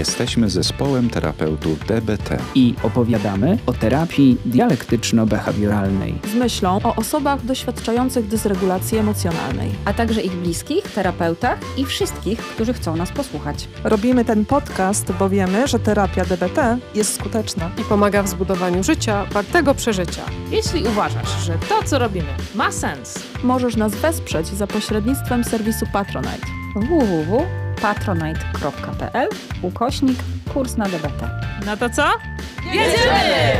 Jesteśmy zespołem terapeutów DBT i opowiadamy o terapii dialektyczno-behawioralnej. Z myślą o osobach doświadczających dysregulacji emocjonalnej, a także ich bliskich, terapeutach i wszystkich, którzy chcą nas posłuchać. Robimy ten podcast, bo wiemy, że terapia DBT jest skuteczna. I pomaga w zbudowaniu życia wartego przeżycia. Jeśli uważasz, że to, co robimy, ma sens, możesz nas wesprzeć za pośrednictwem serwisu Patronite www.patronite.pl ukośnik kurs na DBT. No to co? Jedziemy!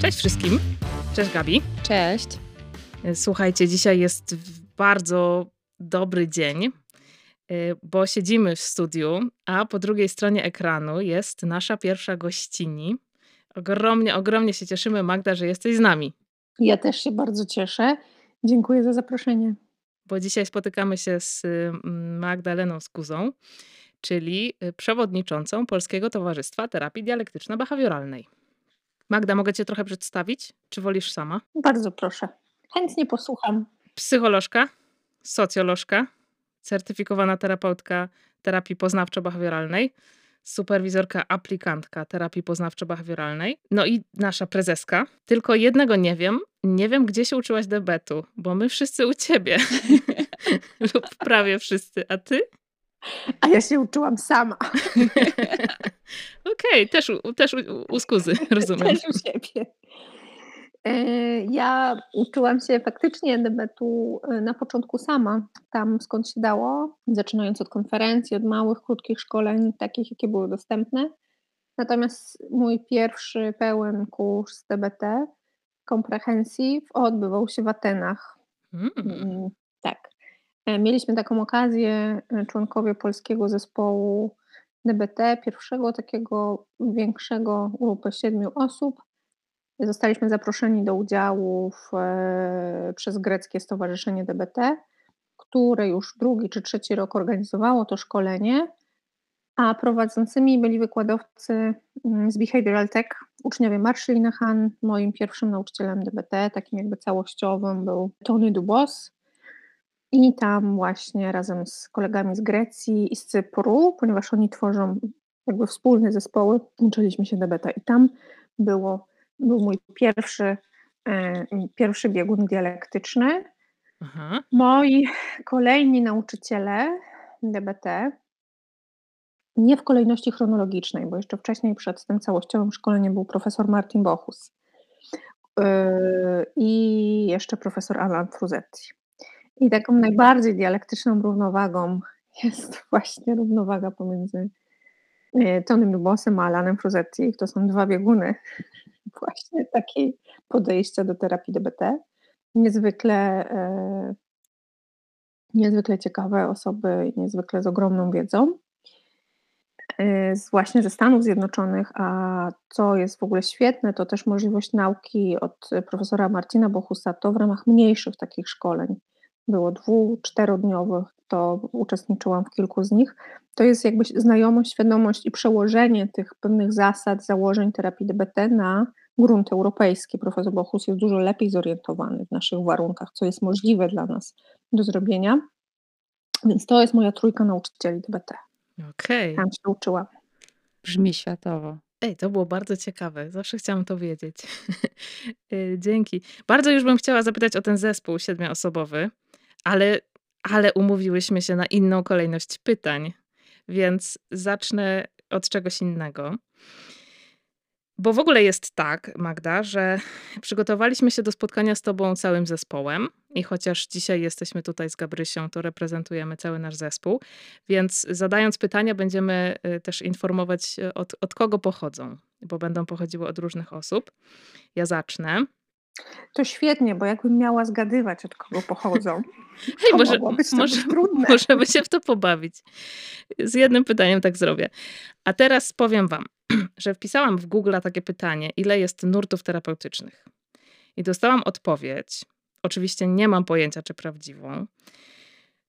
Cześć wszystkim. Cześć Gabi. Cześć. Słuchajcie, dzisiaj jest bardzo dobry dzień, y, bo siedzimy w studiu, a po drugiej stronie ekranu jest nasza pierwsza gościni. Ogromnie, ogromnie się cieszymy, Magda, że jesteś z nami. Ja też się bardzo cieszę. Dziękuję za zaproszenie bo dzisiaj spotykamy się z mm, Magdaleną Skuzą, czyli y, przewodniczącą Polskiego Towarzystwa Terapii Dialektyczno-Behawioralnej. Magda, mogę Cię trochę przedstawić? Czy wolisz sama? Bardzo proszę. Chętnie posłucham. Psycholożka, socjolożka, certyfikowana terapeutka terapii poznawczo-behawioralnej, superwizorka aplikantka terapii poznawczo-behawioralnej, no i nasza prezeska. Tylko jednego nie wiem, nie wiem gdzie się uczyłaś debetu, bo my wszyscy u ciebie. Lub prawie wszyscy, a ty? A ja się uczyłam sama. Okej, okay, też, u, też u, u skuzy, rozumiem. Też u siebie. E, ja uczyłam się faktycznie debetu e, na początku sama, tam skąd się dało, zaczynając od konferencji, od małych, krótkich szkoleń, takich jakie były dostępne. Natomiast mój pierwszy pełen kurs DBT, Comprehensive, odbywał się w Atenach. Mm. mm tak. E, mieliśmy taką okazję, członkowie polskiego zespołu DBT, pierwszego takiego większego grupy siedmiu osób, Zostaliśmy zaproszeni do udziału w, e, przez greckie Stowarzyszenie DBT, które już drugi czy trzeci rok organizowało to szkolenie, a prowadzącymi byli wykładowcy mm, z Behavioral Tech, uczniowie Marszlina Han, moim pierwszym nauczycielem DBT, takim jakby całościowym był Tony Dubos i tam właśnie razem z kolegami z Grecji i z Cypru, ponieważ oni tworzą jakby wspólne zespoły, uczyliśmy się DBT i tam było był mój pierwszy, e, pierwszy biegun dialektyczny. Aha. Moi kolejni nauczyciele DBT, nie w kolejności chronologicznej, bo jeszcze wcześniej przed tym całościowym szkoleniem był profesor Martin Bochus e, i jeszcze profesor Alan Fruzetti. I taką najbardziej dialektyczną równowagą jest właśnie równowaga pomiędzy e, Tonym Dubosem a Alanem Fruzetti. To są dwa bieguny właśnie takiej podejścia do terapii DBT. Niezwykle, e, niezwykle ciekawe osoby, niezwykle z ogromną wiedzą. E, z, właśnie ze Stanów Zjednoczonych, a co jest w ogóle świetne, to też możliwość nauki od profesora Marcina Bochusa, to w ramach mniejszych takich szkoleń, było dwu, czterodniowych, to uczestniczyłam w kilku z nich, to jest jakby znajomość, świadomość i przełożenie tych pewnych zasad, założeń terapii DBT na grunt europejski. Profesor Bochus jest dużo lepiej zorientowany w naszych warunkach, co jest możliwe dla nas do zrobienia. Więc to jest moja trójka nauczycieli DBT. Okej. Okay. Tam się uczyłam. Brzmi światowo. Ej, to było bardzo ciekawe. Zawsze chciałam to wiedzieć. Y, dzięki. Bardzo już bym chciała zapytać o ten zespół siedmioosobowy, ale, ale umówiłyśmy się na inną kolejność pytań, więc zacznę od czegoś innego. Bo w ogóle jest tak, Magda, że przygotowaliśmy się do spotkania z Tobą całym zespołem. I chociaż dzisiaj jesteśmy tutaj z Gabrysią, to reprezentujemy cały nasz zespół. Więc zadając pytania, będziemy y, też informować, od, od kogo pochodzą, bo będą pochodziły od różnych osób. Ja zacznę. To świetnie, bo jakbym miała zgadywać, od kogo pochodzą, Hej, może, może, możemy się w to pobawić. Z jednym pytaniem tak zrobię. A teraz powiem Wam, że wpisałam w Google takie pytanie, ile jest nurtów terapeutycznych. I dostałam odpowiedź, oczywiście nie mam pojęcia, czy prawdziwą,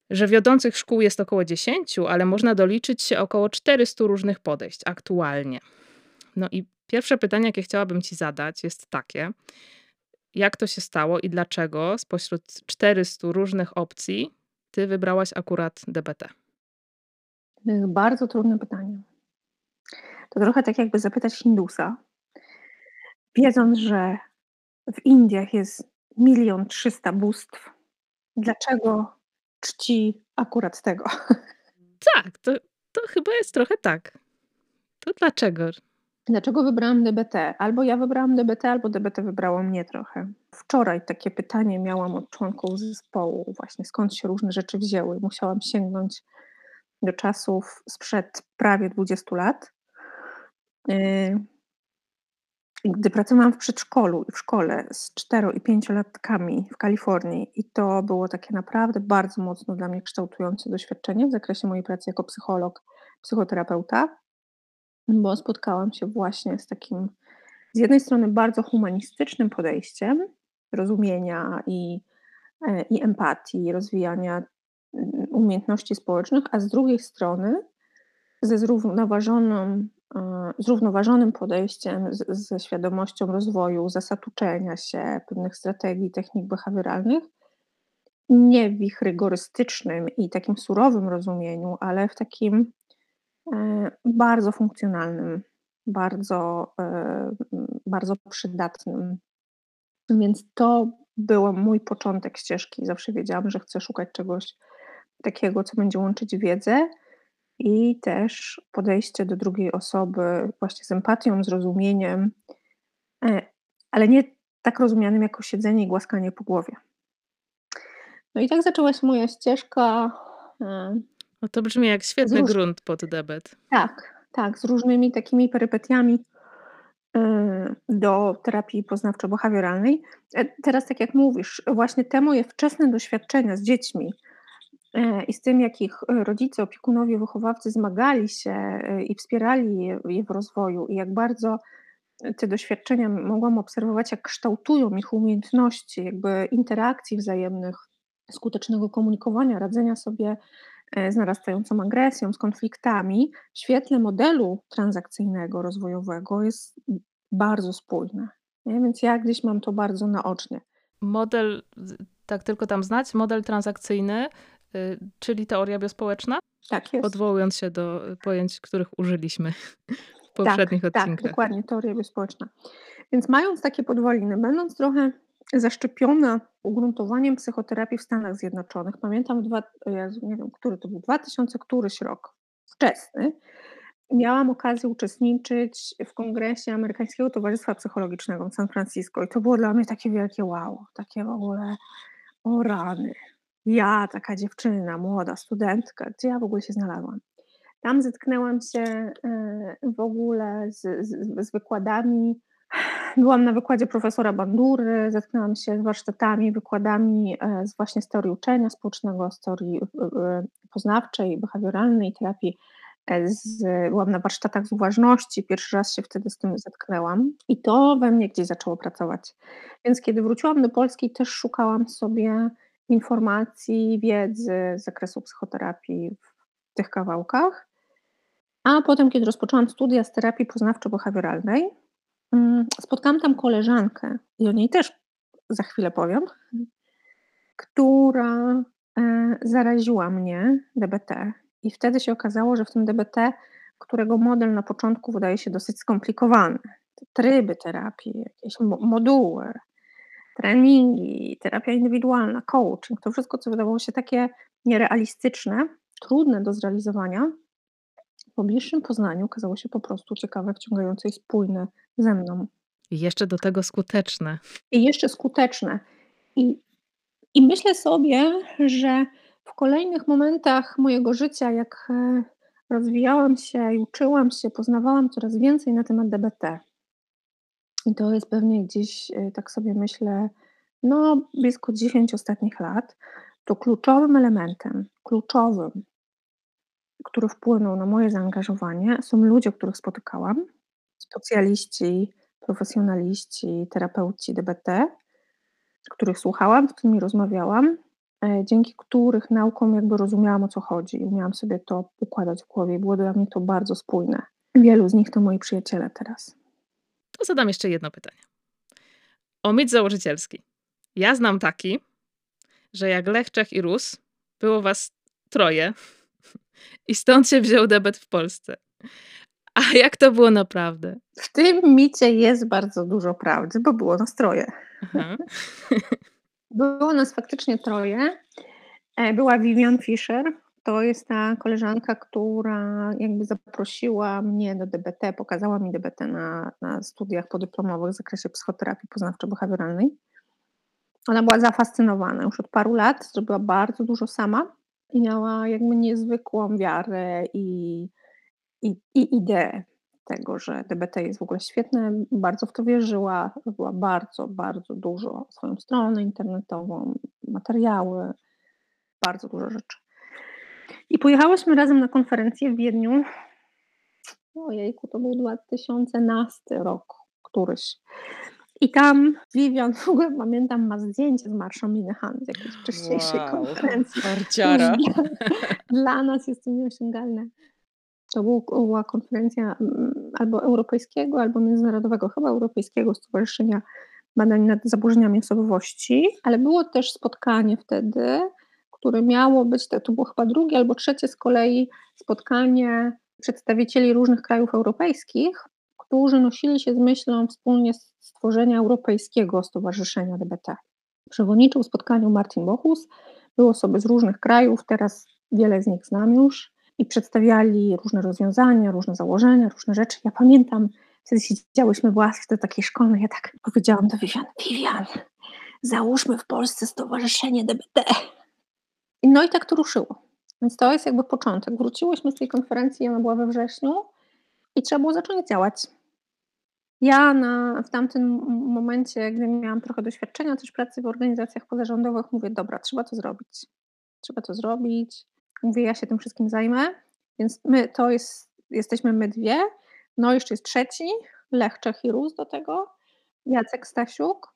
że wiodących szkół jest około 10, ale można doliczyć się około 400 różnych podejść aktualnie. No i pierwsze pytanie, jakie chciałabym Ci zadać, jest takie: jak to się stało i dlaczego spośród 400 różnych opcji Ty wybrałaś akurat DBT? Bardzo trudne pytanie. To trochę tak jakby zapytać Hindusa, wiedząc, że w Indiach jest milion trzysta bóstw, dlaczego czci akurat tego? Tak, to, to chyba jest trochę tak. To dlaczego? Dlaczego wybrałam DBT? Albo ja wybrałam DBT, albo DBT wybrało mnie trochę. Wczoraj takie pytanie miałam od członków zespołu, właśnie skąd się różne rzeczy wzięły. Musiałam sięgnąć do czasów sprzed prawie 20 lat. Yy, gdy pracowałam w przedszkolu i w szkole z 4 i 5-latkami w Kalifornii, i to było takie naprawdę bardzo mocno dla mnie kształtujące doświadczenie w zakresie mojej pracy jako psycholog, psychoterapeuta, bo spotkałam się właśnie z takim, z jednej strony bardzo humanistycznym podejściem rozumienia i, e, i empatii, rozwijania mm, umiejętności społecznych, a z drugiej strony ze zrównoważoną zrównoważonym podejściem, ze świadomością rozwoju, zasad uczenia się, pewnych strategii, technik behawioralnych, nie w ich rygorystycznym i takim surowym rozumieniu, ale w takim e, bardzo funkcjonalnym, bardzo, e, bardzo przydatnym. Więc to był mój początek ścieżki. Zawsze wiedziałam, że chcę szukać czegoś takiego, co będzie łączyć wiedzę i też podejście do drugiej osoby właśnie z empatią, zrozumieniem, e, ale nie tak rozumianym jako siedzenie i głaskanie po głowie. No i tak zaczęła się moja ścieżka. E, no to brzmi jak świetny róż... grunt pod debet. Tak, tak, z różnymi takimi perypetiami e, do terapii poznawczo-behawioralnej. Teraz, tak jak mówisz, właśnie te moje wczesne doświadczenia z dziećmi, i z tym, jak ich e, rodzice, opiekunowie, wychowawcy zmagali się e, i wspierali je, w rozwoju, i jak bardzo te doświadczenia mogłam obserwować, jak kształtują ich umiejętności, jakby interakcji wzajemnych, skutecznego komunikowania, radzenia sobie z narastającą agresją, z konfliktami, w świetle modelu transakcyjnego, rozwojowego jest bardzo spójne. Nie? Więc ja gdzieś mam to bardzo naocznie. Model, tak tylko tam znać, model transakcyjny czyli teoria biospołeczna? Tak jest. Odwołując się do pojęć, których użyliśmy w poprzednich tak, odcinkach. Tak, dokładnie, teoria biospołeczna. Więc mając takie podwaliny, będąc trochę zaszczepiona ugruntowaniem psychoterapii w Stanach Zjednoczonych, pamiętam, dwa, Jezu, nie wiem, który to był, 2000 któryś rok, wczesny, miałam okazję uczestniczyć w kongresie Amerykańskiego Towarzystwa Psychologicznego w San Francisco i to było dla mnie takie wielkie wow, takie w ogóle o rany, ja, taka dziewczyna, młoda studentka, gdzie ja w ogóle się znalazłam? Tam zetknęłam się e, w ogóle z, z, z wykładami. Byłam na wykładzie profesora Bandury, zetknęłam się z warsztatami, wykładami e, z właśnie z teorii uczenia społecznego, z teorii e, poznawczej, behawioralnej, terapii. Z, byłam na warsztatach z uważności, pierwszy raz się wtedy z tym zetknęłam i to we mnie gdzieś zaczęło pracować. Więc kiedy wróciłam do Polski, też szukałam sobie informacji, wiedzy z zakresu psychoterapii w tych kawałkach. A potem, kiedy rozpoczęłam studia z terapii poznawczo-behawioralnej, mm, spotkałam tam koleżankę i o niej też za chwilę powiem, która e, zaraziła mnie DBT. I wtedy się okazało, że w tym DBT, którego model na początku wydaje się dosyć skomplikowany, tryby terapii, jakieś moduły, treningi, terapia indywidualna, coaching, to wszystko, co wydawało się takie nierealistyczne, trudne do zrealizowania, po bliższym poznaniu okazało się po prostu ciekawe, wciągające i spójne ze mną. I jeszcze do tego skuteczne. I jeszcze skuteczne. I, I myślę sobie, że w kolejnych momentach mojego życia, jak e, rozwijałam się i uczyłam się, poznawałam coraz więcej na temat DBT, i to jest pewnie gdzieś, e, tak sobie myślę, no blisko 10 ostatnich lat, to kluczowym elementem, kluczowym, który wpłynął na moje zaangażowanie, są ludzie, których spotykałam, specjaliści, profesjonaliści, terapeuci DBT, których słuchałam, z którymi rozmawiałam, e, dzięki których nauką jakby rozumiałam o co chodzi i umiałam sobie to układać w głowie. Było dla mnie to bardzo spójne. Wielu z nich to moi przyjaciele teraz to zadam jeszcze jedno pytanie. O mit założycielski. Ja znam taki, że jak Lech, Czech i Rus, było was troje, I stąd się wziął debet w Polsce. A jak to było naprawdę? W tym micie jest bardzo dużo prawdy, bo było nas troje. Aha. Było nas faktycznie troje. E, Była Vivian Fischer, to jest ta koleżanka, która jakby zaprosiła mnie do DBT, pokazała mi DBT na, na studiach podyplomowych w zakresie psychoterapii poznawczo-behawioralnej. Ona była zafascynowana już od paru lat, zrobiła bardzo dużo sama i miała jakby niezwykłą wiarę i, i, i ideę tego, że DBT jest w ogóle świetne, bardzo w to wierzyła, robiła bardzo, bardzo dużo, swoją stronę internetową, materiały, bardzo dużo rzeczy. I pojechałyśmy razem na konferencję w Wiedniu. Ojejku, to był 2011 rok, któryś. I tam Vivian, w ogóle pamiętam, ma zdjęcie z Marszą Minehan z jakiejś wcześniejszej Wow. konferencji. Dla, dla nas jest to nieosiągalne. To był- była konferencja mm, albo europejskiego, albo międzynarodowego, chyba europejskiego Stowarzyszenia Badań nad Zaburzeniami Osobowości, ale było też spotkanie wtedy, które miało być, to to było chyba drugie albo trzecie z kolei spotkanie przedstawicieli różnych krajów europejskich, którzy nosili się z myślą wspólnie stworzenia Europejskiego Stowarzyszenia DBT. Przewodniczył spotkaniu Martin Bochus, były osoby z różnych krajów, teraz wiele z nich znam już i przedstawiali różne rozwiązania, różne założenia, różne rzeczy. Ja pamiętam, wtedy siedziałyśmy w ławce takiej szkolnej, ja tak powiedziałam do Vivian, Vivian, załóżmy w Polsce Stowarzyszenie DBT. No i tak to ruszyło. Więc to jest jakby początek. Wróciłyśmy z tej konferencji, ona była we wrześniu i trzeba było zacząć działać. Ja na, w tamtym momencie, gdy miałam trochę doświadczenia też pracy w organizacjach pozarządowych, mówię, dobra, trzeba to zrobić. Trzeba to zrobić. Mówię, ja się tym wszystkim zajmę. Więc my, to jest, jesteśmy my dwie. No jeszcze jest trzeci, Lech Czech i Rus do tego, Jacek Stasiuk,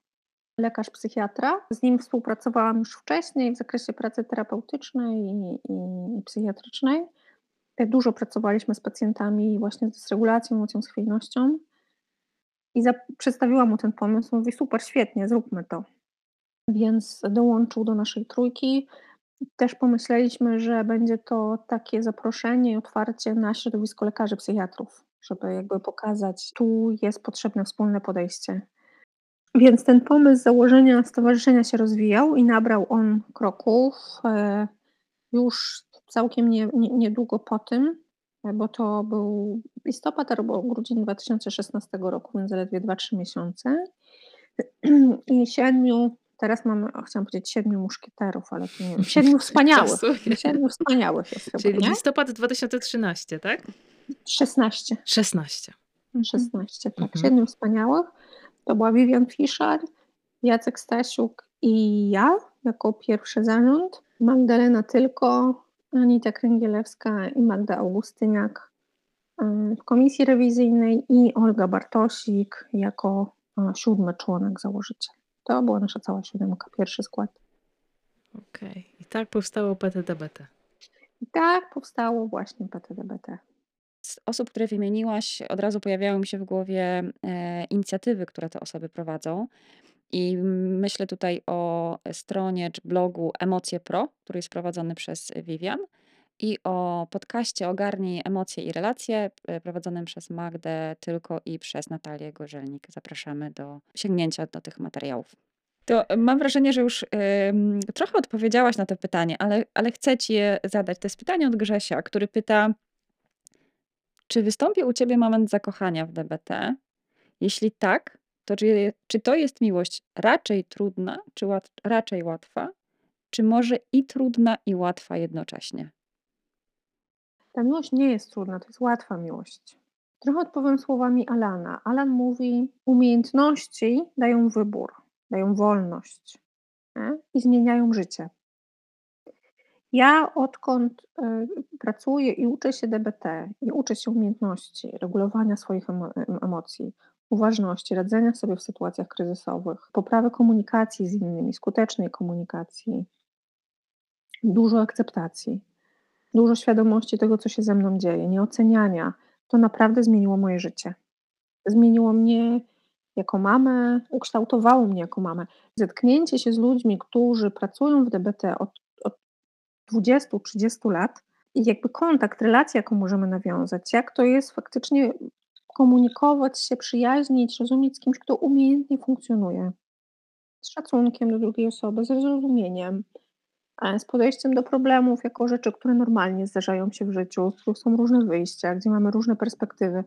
lekarz psychiatra. Z nim współpracowałam już wcześniej w zakresie pracy terapeutycznej i, i, i psychiatrycznej. Tak Dużo pracowaliśmy z pacjentami właśnie z regulacją, emocją, schwiejnością. I za, przedstawiłam mu ten pomysł. Mówi, super, świetnie, zróbmy to. Więc dołączył do naszej trójki. Też pomyśleliśmy, że będzie to takie zaproszenie i otwarcie na środowisko lekarzy psychiatrów, żeby jakby pokazać, tu jest potrzebne wspólne podejście. Więc ten pomysł założenia stowarzyszenia się rozwijał i nabrał on kroków. e, Już całkiem nie, nie, niedługo po tym, e, bo to był listopad albo grudzień 2016 roku, więc zaledwie 2-3 miesiące. I siedmiu, teraz mamy, chciałam powiedzieć siedmiu muszkieterów, ale to nie wiem, siedmiu wspaniałych. Siedmiu wspaniałych jest chyba, Czyli nie? listopad 2013, tak? 16. 16. 16, tak. Mhm. Siedmiu wspaniałych. To była Vivian Fischer, Jacek Stasiuk i ja jako pierwszy zarząd. Magdalena Tylko, Anita Kręgielewska i Magda Augustyniak y, w komisji rewizyjnej i Olga Bartosik jako y, siódmy członek założyciel. To była nasza cała siódemka, pierwszy skład. Okej. I tak powstało PTDBT. I tak powstało właśnie PTDBT. Z osób, które wymieniłaś, od razu pojawiają mi się w głowie e, inicjatywy, które te osoby prowadzą. I myślę tutaj o stronie czy blogu Emocje Pro, który jest prowadzony przez Vivian, i o podcaście Ogarnij emocje i relacje, e, prowadzonym przez Magdę Tylko i przez Natalię Gorzelnik. Zapraszamy do sięgnięcia do tych materiałów. To mam wrażenie, że już ym, trochę odpowiedziałaś na to pytanie, ale, ale chcę ci je zadać. To jest pytanie od Grzesia, który pyta, czy wystąpił u ciebie moment zakochania w DBT? Jeśli tak, to czy, czy to jest miłość raczej trudna, czy łat, raczej łatwa? Czy może i trudna, i łatwa jednocześnie? Ta miłość nie jest trudna, to jest łatwa miłość. Trochę odpowiem słowami Alana. Alan mówi: Umiejętności dają wybór, dają wolność nie? i zmieniają życie. Ja odkąd y, pracuję i uczę się DBT, i uczę się umiejętności regulowania swoich emo- em- emocji, uważności, radzenia sobie w sytuacjach kryzysowych, poprawy komunikacji z innymi, skutecznej komunikacji, dużo akceptacji, dużo świadomości tego, co się ze mną dzieje, nieoceniania, to naprawdę zmieniło moje życie. Zmieniło mnie jako mamę, ukształtowało mnie jako mamę. Zetknięcie się z ludźmi, którzy pracują w DBT od 20-30 lat, jakby kontakt, relację, jaką możemy nawiązać, jak to jest faktycznie komunikować się, przyjaźnić, rozumieć z kimś, kto umiejętnie funkcjonuje. Z szacunkiem do drugiej osoby, ze zrozumieniem, e, z podejściem do problemów jako rzeczy, które normalnie zdarzają się w życiu, z których są różne wyjścia, gdzie mamy różne perspektywy.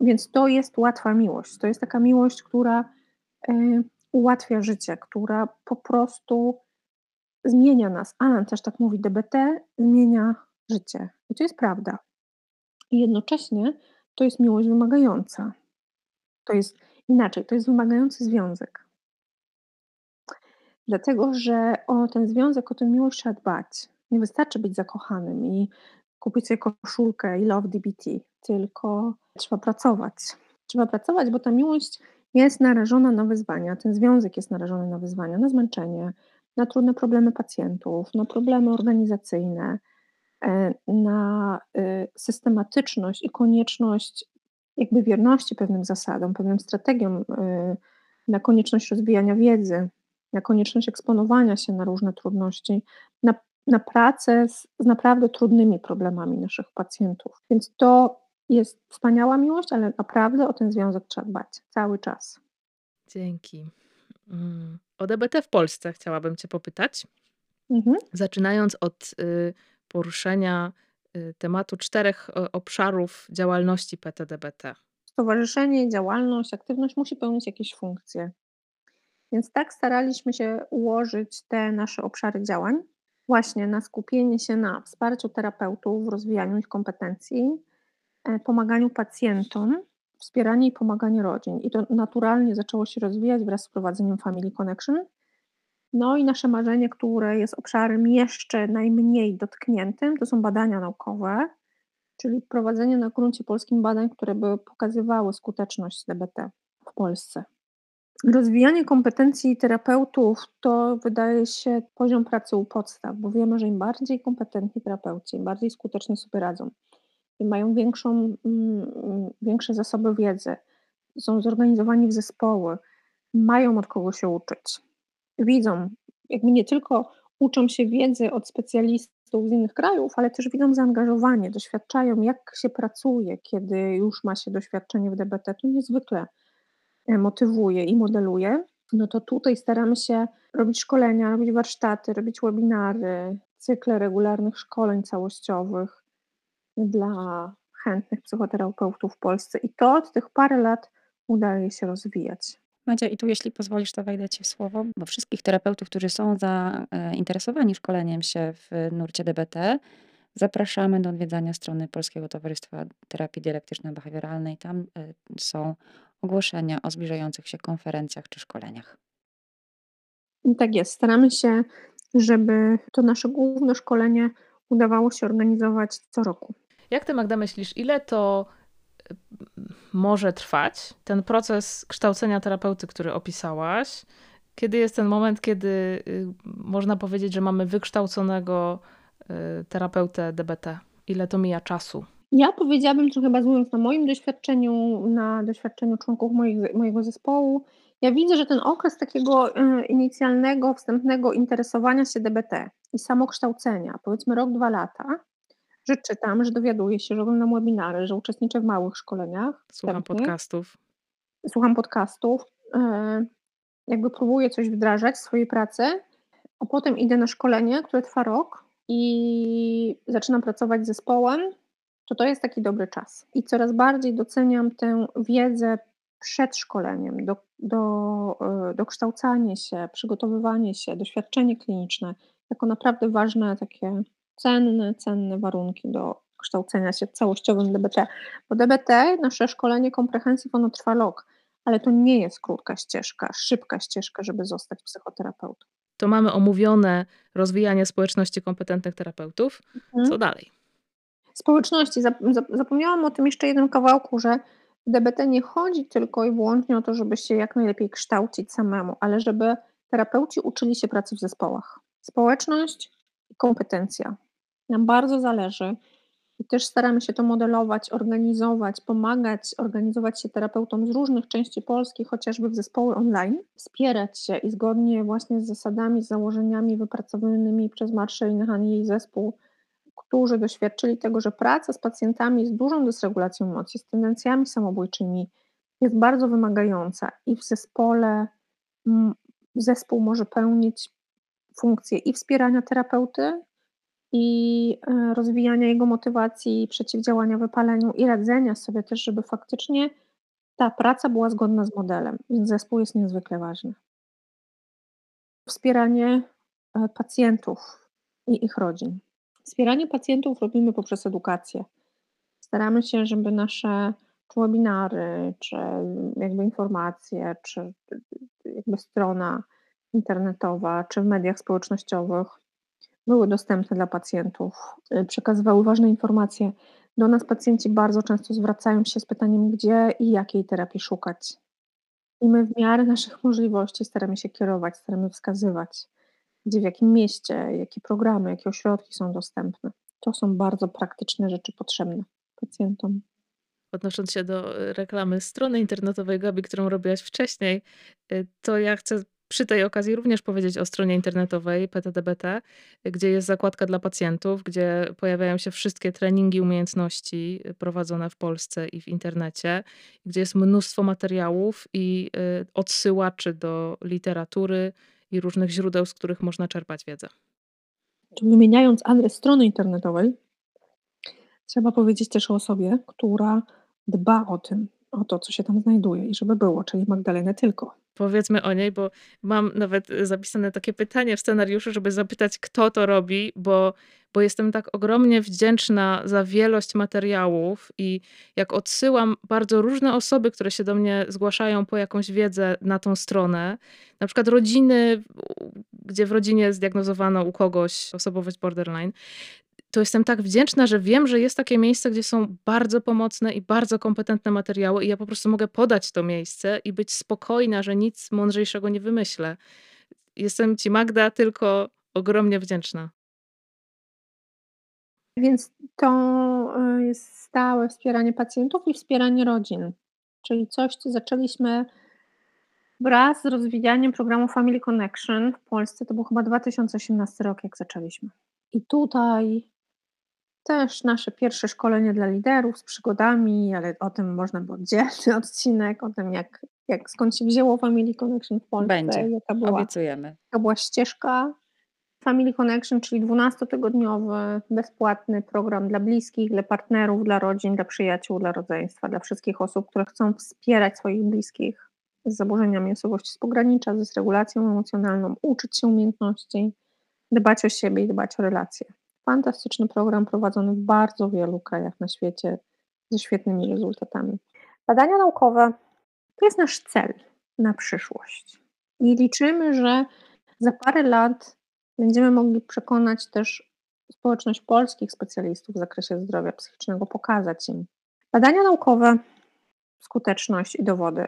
Więc to jest łatwa miłość. To jest taka miłość, która y, ułatwia życie, która po prostu zmienia nas. Alan też tak mówi, DBT zmienia życie. I to jest prawda. I jednocześnie to jest miłość wymagająca. To jest inaczej, to jest wymagający związek. Dlatego, że o ten związek, o tę miłość trzeba dbać. Nie wystarczy być zakochanym i kupić sobie koszulkę i love DBT, tylko trzeba pracować. Trzeba pracować, bo ta miłość jest narażona na wyzwania, ten związek jest narażony na wyzwania, na zmęczenie, na trudne problemy pacjentów, na problemy organizacyjne, e, na y, systematyczność i konieczność jakby wierności pewnym zasadom, pewnym strategiom, y, na konieczność rozwijania wiedzy, na konieczność eksponowania się na różne trudności, na, na pracę z, z naprawdę trudnymi problemami naszych pacjentów. Więc to jest wspaniała miłość, ale naprawdę o ten związek trzeba dbać cały czas. Dzięki. Mm. O DBT w Polsce chciałabym Cię popytać. Mhm. Zaczynając od y, poruszenia y, tematu czterech y, obszarów działalności PTDBT. Stowarzyszenie, działalność, aktywność musi pełnić jakieś funkcje. Więc tak staraliśmy się ułożyć te nasze obszary działań, właśnie na skupienie się na wsparciu terapeutów w rozwijaniu ich kompetencji, e, pomaganiu pacjentom wspieranie i pomaganie rodzin. I to naturalnie zaczęło się rozwijać wraz z wprowadzeniem Family Connection. No i nasze marzenie, które jest obszarem jeszcze najmniej dotkniętym, to są badania naukowe, czyli prowadzenie na gruncie polskim badań, które by pokazywały skuteczność DBT w Polsce. Rozwijanie kompetencji terapeutów to wydaje się poziom pracy u podstaw, bo wiemy, że im bardziej kompetentni terapeuci, im bardziej skutecznie sobie radzą, mają większą, mm, większe zasoby wiedzy, są zorganizowani w zespoły, mają od kogo się uczyć. Widzą, jakby nie tylko uczą się wiedzy od specjalistów z innych krajów, ale też widzą zaangażowanie, doświadczają, jak się pracuje, kiedy już ma się doświadczenie w DBT. To niezwykle e, motywuje i modeluje. No to tutaj staramy się robić szkolenia, robić warsztaty, robić webinary, cykle regularnych szkoleń całościowych, dla chętnych psychoterapeutów w Polsce i to od tych parę lat udaje się rozwijać. Madzia, i tu jeśli pozwolisz, to wejdę Ci w słowo, bo wszystkich terapeutów, którzy są zainteresowani szkoleniem się w nurcie DBT, zapraszamy do odwiedzania strony Polskiego Towarzystwa Terapii Dialektyczno-Behawioralnej. Tam e, są ogłoszenia o zbliżających się konferencjach czy szkoleniach. Tak jest. Staramy się, żeby to nasze główne szkolenie udawało się organizować co roku. Jak ty, Magda, myślisz, ile to y, może trwać, ten proces kształcenia terapeuty, który opisałaś? Kiedy jest ten moment, kiedy y, można powiedzieć, że mamy wykształconego y, terapeutę DBT? Ile to mija czasu? Ja powiedziałabym, trochę bazując na moim doświadczeniu, na doświadczeniu członków moich, mojego zespołu, ja widzę, że ten okres takiego inicjalnego, wstępnego interesowania się DBT i samokształcenia, powiedzmy rok, dwa lata, że czytam, że dowiaduję się, że oglądam webinary, że uczestniczę w małych szkoleniach. Słucham podcastów. Słucham podcastów. E, jakby próbuję coś wdrażać w swojej pracy, a potem idę na szkolenie, które trwa rok i zaczynam pracować z zespołem, to to jest taki dobry czas. I coraz bardziej doceniam tę wiedzę przed szkoleniem, do, do, e, dokształcanie się, przygotowywanie się, doświadczenie kliniczne, jako naprawdę ważne takie cenne, cenne warunki do kształcenia się całościowym DBT. Bo DBT, nasze szkolenie komprehensyw, ono trwa rok, ale to nie jest krótka ścieżka, szybka ścieżka, żeby zostać psychoterapeutą. To mamy omówione rozwijanie społeczności kompetentnych terapeutów. Mhm. Co dalej? Społeczności. Zapomniałam o tym jeszcze jednym kawałku, że DBT nie chodzi tylko i wyłącznie o to, żeby się jak najlepiej kształcić samemu, ale żeby terapeuci uczyli się pracy w zespołach. Społeczność i kompetencja. Nam bardzo zależy. I też staramy się to modelować, organizować, pomagać, organizować się terapeutom z różnych części Polski, chociażby w zespoły online, wspierać się i zgodnie właśnie z zasadami, z założeniami wypracowanymi przez Marszę i jej zespół którzy doświadczyli tego, że praca z pacjentami z dużą dysregulacją emocji, z tendencjami samobójczymi jest bardzo wymagająca i w zespole mm, zespół może pełnić funkcję i wspierania terapeuty, i e, rozwijania jego motywacji, przeciwdziałania wypaleniu i radzenia sobie też, żeby faktycznie ta praca była zgodna z modelem, więc zespół jest niezwykle ważny. Wspieranie e, pacjentów i ich rodzin. Wspieranie pacjentów robimy poprzez edukację. Staramy się, żeby nasze webinary, czy jakby informacje, czy jakby strona internetowa, czy w mediach społecznościowych były dostępne dla pacjentów, y, przekazywały ważne informacje. Do nas pacjenci bardzo często zwracają się z pytaniem, gdzie i jakiej terapii szukać. I my w miarę naszych możliwości staramy się kierować, staramy wskazywać, gdzie, w jakim mieście, jakie programy, jakie ośrodki są dostępne. To są bardzo praktyczne rzeczy potrzebne pacjentom. Odnosząc się do y, reklamy strony internetowej Gabi, którą robiłaś wcześniej, y, to ja chcę przy tej okazji również powiedzieć o stronie internetowej PTDBT, gdzie jest zakładka dla pacjentów, gdzie pojawiają się wszystkie treningi umiejętności prowadzone w Polsce i w internecie, gdzie jest mnóstwo materiałów i y, odsyłaczy do literatury i różnych źródeł, z których można czerpać wiedzę. Wymieniając adres strony internetowej, trzeba powiedzieć też o osobie, która dba o tym, o to, co się tam znajduje i żeby było, czyli Magdalenę tylko powiedzmy o niej, bo mam nawet zapisane takie pytanie w scenariuszu, żeby zapytać, kto to robi, bo, bo jestem tak ogromnie wdzięczna za wielość materiałów i jak odsyłam bardzo różne osoby, które się do mnie zgłaszają po jakąś wiedzę na tą stronę, na przykład rodziny, gdzie w rodzinie zdiagnozowano u kogoś osobowość borderline, to jestem tak wdzięczna, że wiem, że jest takie miejsce, gdzie są bardzo pomocne i bardzo kompetentne materiały, i ja po prostu mogę podać to miejsce i być spokojna, że nic mądrzejszego nie wymyślę. Jestem Ci, Magda, tylko ogromnie wdzięczna. Więc to y, jest stałe wspieranie pacjentów i wspieranie rodzin. Czyli coś, co zaczęliśmy wraz z rozwijaniem programu Family Connection w Polsce. To był chyba 2018 rok, jak zaczęliśmy. I tutaj też nasze pierwsze szkolenie dla liderów z przygodami, ale o tym można było oddzielny odcinek, o tym jak, jak skąd się wzięło Family Connection w Polsce. Będzie, jaka była, obiecujemy. Jaka była ścieżka Family Connection, czyli 12-tygodniowy, bezpłatny program dla bliskich, dla partnerów, dla rodzin, dla przyjaciół, dla rodzeństwa, dla wszystkich osób, które chcą wspierać swoich bliskich z zaburzeniami osobowości z pogranicza, z regulacją emocjonalną, uczyć się umiejętności, dbać o siebie i dbać o relacje fantastyczny program prowadzony w bardzo wielu krajach na świecie ze świetnymi rezultatami. Badania naukowe to jest nasz cel na przyszłość. I liczymy, że za parę lat będziemy mogli przekonać też społeczność polskich specjalistów w zakresie zdrowia psychicznego, pokazać im badania naukowe, skuteczność i dowody.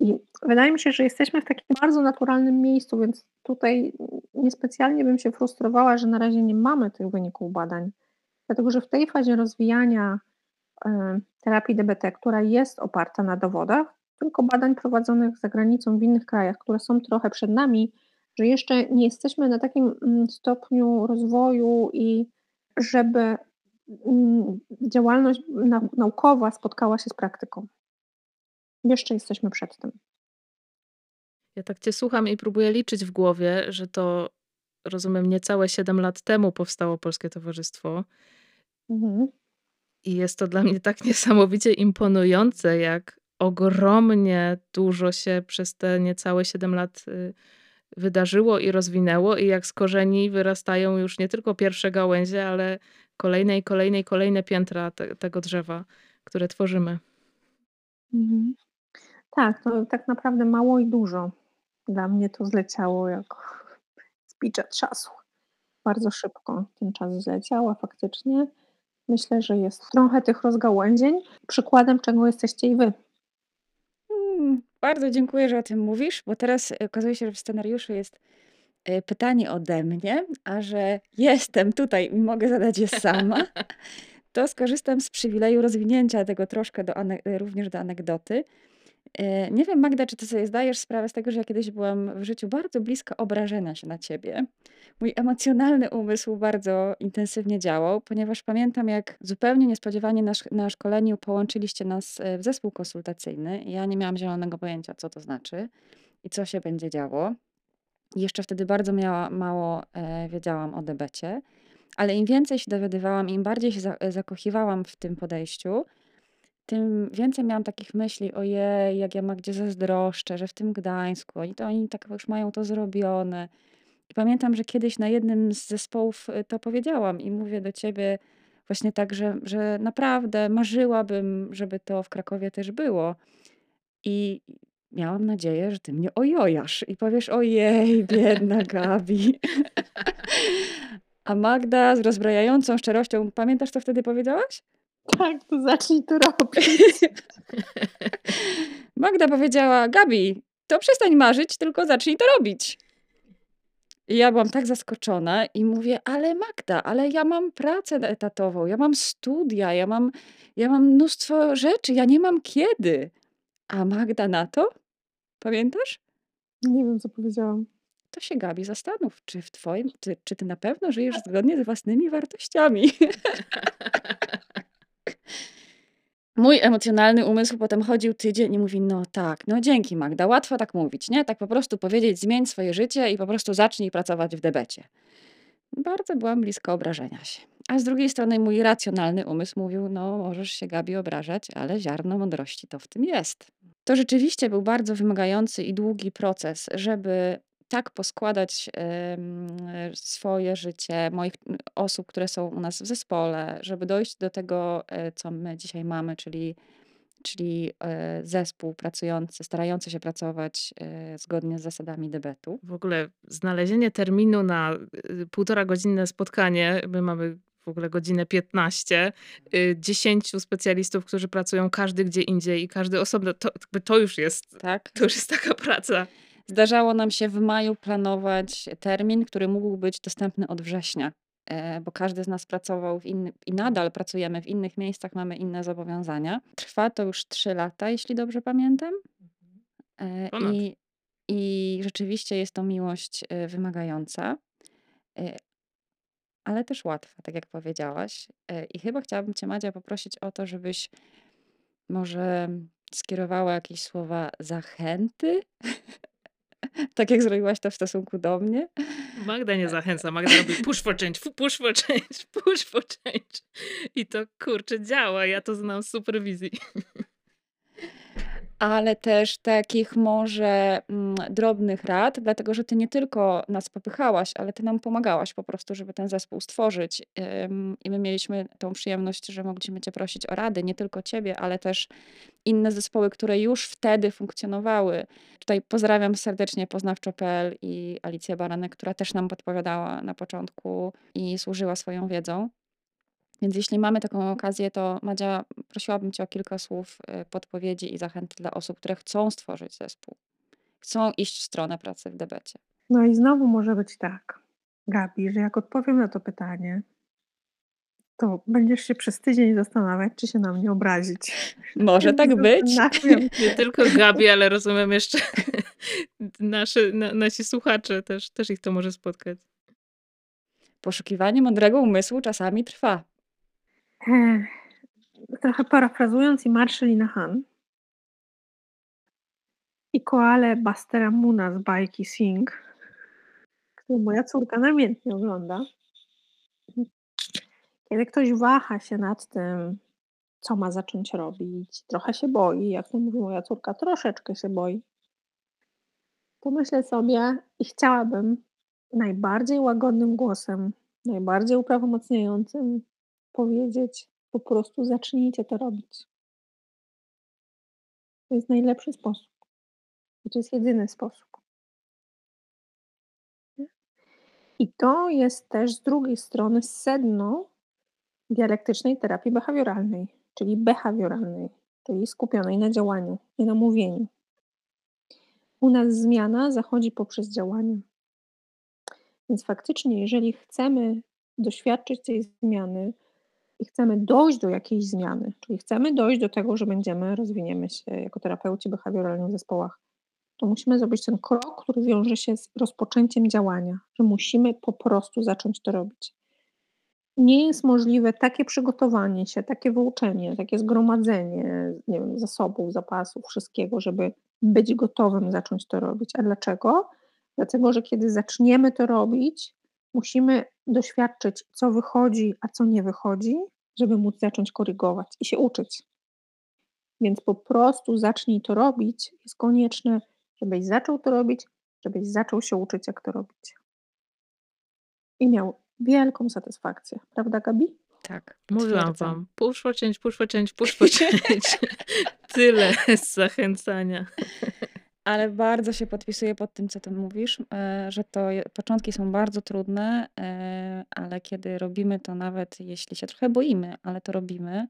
I wydaje mi się, że jesteśmy w takim bardzo naturalnym miejscu, więc tutaj niespecjalnie bym się frustrowała, że na razie nie mamy tych wyników badań, dlatego że w tej fazie rozwijania e, terapii DBT, która jest oparta na dowodach, tylko badań prowadzonych za granicą w innych krajach, które są trochę przed nami, że jeszcze nie jesteśmy na takim mm, stopniu rozwoju i żeby mm, działalność naukowa spotkała się z praktyką. Jeszcze jesteśmy przed tym. Ja tak cię słucham i próbuję liczyć w głowie, że to, rozumiem, niecałe 7 lat temu powstało Polskie Towarzystwo. Mhm. I jest to dla mnie tak niesamowicie imponujące, jak ogromnie dużo się przez te niecałe 7 lat y, wydarzyło i rozwinęło, i jak z korzeni wyrastają już nie tylko pierwsze gałęzie, ale kolejne i kolejne i kolejne piętra te, tego drzewa, które tworzymy. Mhm. Tak, to tak naprawdę mało i dużo. Dla mnie to zleciało jak z bicza czasu. Bardzo szybko ten czas zleciał, a faktycznie myślę, że jest trochę tych rozgałęzień, przykładem czego jesteście i wy. Hmm, bardzo dziękuję, że o tym mówisz, bo teraz okazuje się, że w scenariuszu jest e, pytanie ode mnie, a że jestem tutaj i mogę zadać je sama, to skorzystam z przywileju rozwinięcia tego troszkę do również do anegdoty. E, nie wiem, Magda, czy ty sobie zdajesz sprawę z tego, że ja kiedyś byłam w życiu bardzo blisko obrażenia się na ciebie. Mój emocjonalny umysł bardzo intensywnie działał, ponieważ pamiętam, jak zupełnie niespodziewanie na, na szkoleniu połączyliście nas e, w zespół konsultacyjny. Ja nie miałam zielonego pojęcia, co to znaczy i co się będzie działo. Jeszcze wtedy bardzo miała, mało e, wiedziałam o debecie, ale im więcej się dowiadywałam, im bardziej się za, zakochiwałam w tym podejściu, tym więcej miałam takich myśli, ojej, jak ja Magdzie zazdroszczę, że w tym Gdańsku, oni to oni tak już mają to zrobione. I pamiętam, że kiedyś na jednym z zespołów y, to powiedziałam i mówię do ciebie właśnie tak, że, że naprawdę marzyłabym, żeby to w Krakowie też było. I miałam nadzieję, że ty mnie ojojasz i powiesz, ojej, biedna Gabi. A Magda z rozbrajającą szczerością, pamiętasz, co wtedy powiedziałaś? Tak, to zacznij to robić. Magda powiedziała: Gabi, to przestań marzyć, tylko zacznij to robić. I ja byłam tak zaskoczona i mówię, ale Magda, ale ja mam pracę etatową, ja mam studia, ja mam, ja mam mnóstwo rzeczy, ja nie mam kiedy. A Magda na to? Pamiętasz? Nie wiem, co powiedziałam. To się Gabi zastanów, czy w twoim, czy, czy ty na pewno żyjesz zgodnie z własnymi wartościami. Mój emocjonalny umysł potem chodził tydzień i mówi: No tak, no dzięki Magda, łatwo tak mówić, nie? Tak po prostu powiedzieć: zmień swoje życie i po prostu zacznij pracować w debecie. Bardzo byłam blisko obrażenia się. A z drugiej strony mój racjonalny umysł mówił: No, możesz się Gabi obrażać, ale ziarno mądrości to w tym jest. To rzeczywiście był bardzo wymagający i długi proces, żeby tak poskładać swoje życie, moich osób, które są u nas w zespole, żeby dojść do tego, e, co my dzisiaj mamy, czyli, czyli e, zespół pracujący, starający się pracować e, zgodnie z zasadami debetu. W ogóle znalezienie terminu na półtora godzinne spotkanie, my mamy w ogóle godzinę 15, 10 y, specjalistów, którzy pracują każdy gdzie indziej i każdy osobno, to, to już jest, tak? to już jest taka praca. Zdarzało nam się w maju planować termin, który mógł być dostępny od września, e, bo każdy z nas pracował w innym i nadal pracujemy w innych miejscach, mamy inne zobowiązania. Trwa to już trzy lata, jeśli dobrze pamiętam. E, I, I rzeczywiście jest to miłość e, wymagająca, ale też łatwa, tak jak powiedziałaś. I chyba chciałabym Cię, Madzia, poprosić o to, żebyś może skierowała jakieś słowa zachęty tak jak zrobiłaś to w stosunku do mnie. Magda nie zachęca, Magda robi push for change, push for change, push for change. I to kurczę działa, ja to znam z superwizji ale też takich może mm, drobnych rad, dlatego że ty nie tylko nas popychałaś, ale ty nam pomagałaś po prostu, żeby ten zespół stworzyć. I my mieliśmy tą przyjemność, że mogliśmy cię prosić o rady, nie tylko ciebie, ale też inne zespoły, które już wtedy funkcjonowały. Tutaj pozdrawiam serdecznie poznawczo.pl i Alicję Baranek, która też nam podpowiadała na początku i służyła swoją wiedzą. Więc jeśli mamy taką okazję, to Madzia, prosiłabym Cię o kilka słów y, podpowiedzi i zachęt dla osób, które chcą stworzyć zespół. Chcą iść w stronę pracy w debecie. No i znowu może być tak, Gabi, że jak odpowiem na to pytanie, to będziesz się przez tydzień zastanawiać, czy się na mnie obrazić. Może tak być. Nie tylko Gabi, ale rozumiem jeszcze nasze, na, nasi słuchacze też, też ich to może spotkać. Poszukiwanie mądrego umysłu czasami trwa. Trochę parafrazując i Marszalina Han i koale Bastera Muna z bajki Sing, którą moja córka namiętnie ogląda. Kiedy ktoś waha się nad tym, co ma zacząć robić, trochę się boi, jak to mówi moja córka, troszeczkę się boi, to myślę sobie i chciałabym najbardziej łagodnym głosem, najbardziej uprawomocniającym powiedzieć, po prostu zacznijcie to robić. To jest najlepszy sposób. To jest jedyny sposób. I to jest też z drugiej strony sedno dialektycznej terapii behawioralnej, czyli behawioralnej, czyli skupionej na działaniu, nie na mówieniu. U nas zmiana zachodzi poprzez działanie. Więc faktycznie, jeżeli chcemy doświadczyć tej zmiany, i chcemy dojść do jakiejś zmiany, czyli chcemy dojść do tego, że będziemy, rozwiniemy się jako terapeuci behawioralni w zespołach, to musimy zrobić ten krok, który wiąże się z rozpoczęciem działania, że musimy po prostu zacząć to robić. Nie jest możliwe takie przygotowanie się, takie wyuczenie, takie zgromadzenie nie wiem, zasobów, zapasów, wszystkiego, żeby być gotowym zacząć to robić. A dlaczego? Dlatego, że kiedy zaczniemy to robić, musimy doświadczyć, co wychodzi, a co nie wychodzi, żeby móc zacząć korygować i się uczyć. Więc po prostu zacznij to robić. Jest konieczne, żebyś zaczął to robić, żebyś zaczął się uczyć, jak to robić. I miał wielką satysfakcję. Prawda, Gabi? Tak, Mówiłam wam, push for change, push for change, push for change. Tyle z zachęcania. Ale bardzo się podpisuję pod tym, co ty mówisz, e, że to początki są bardzo trudne, e, ale kiedy robimy to, nawet jeśli się trochę boimy, ale to robimy,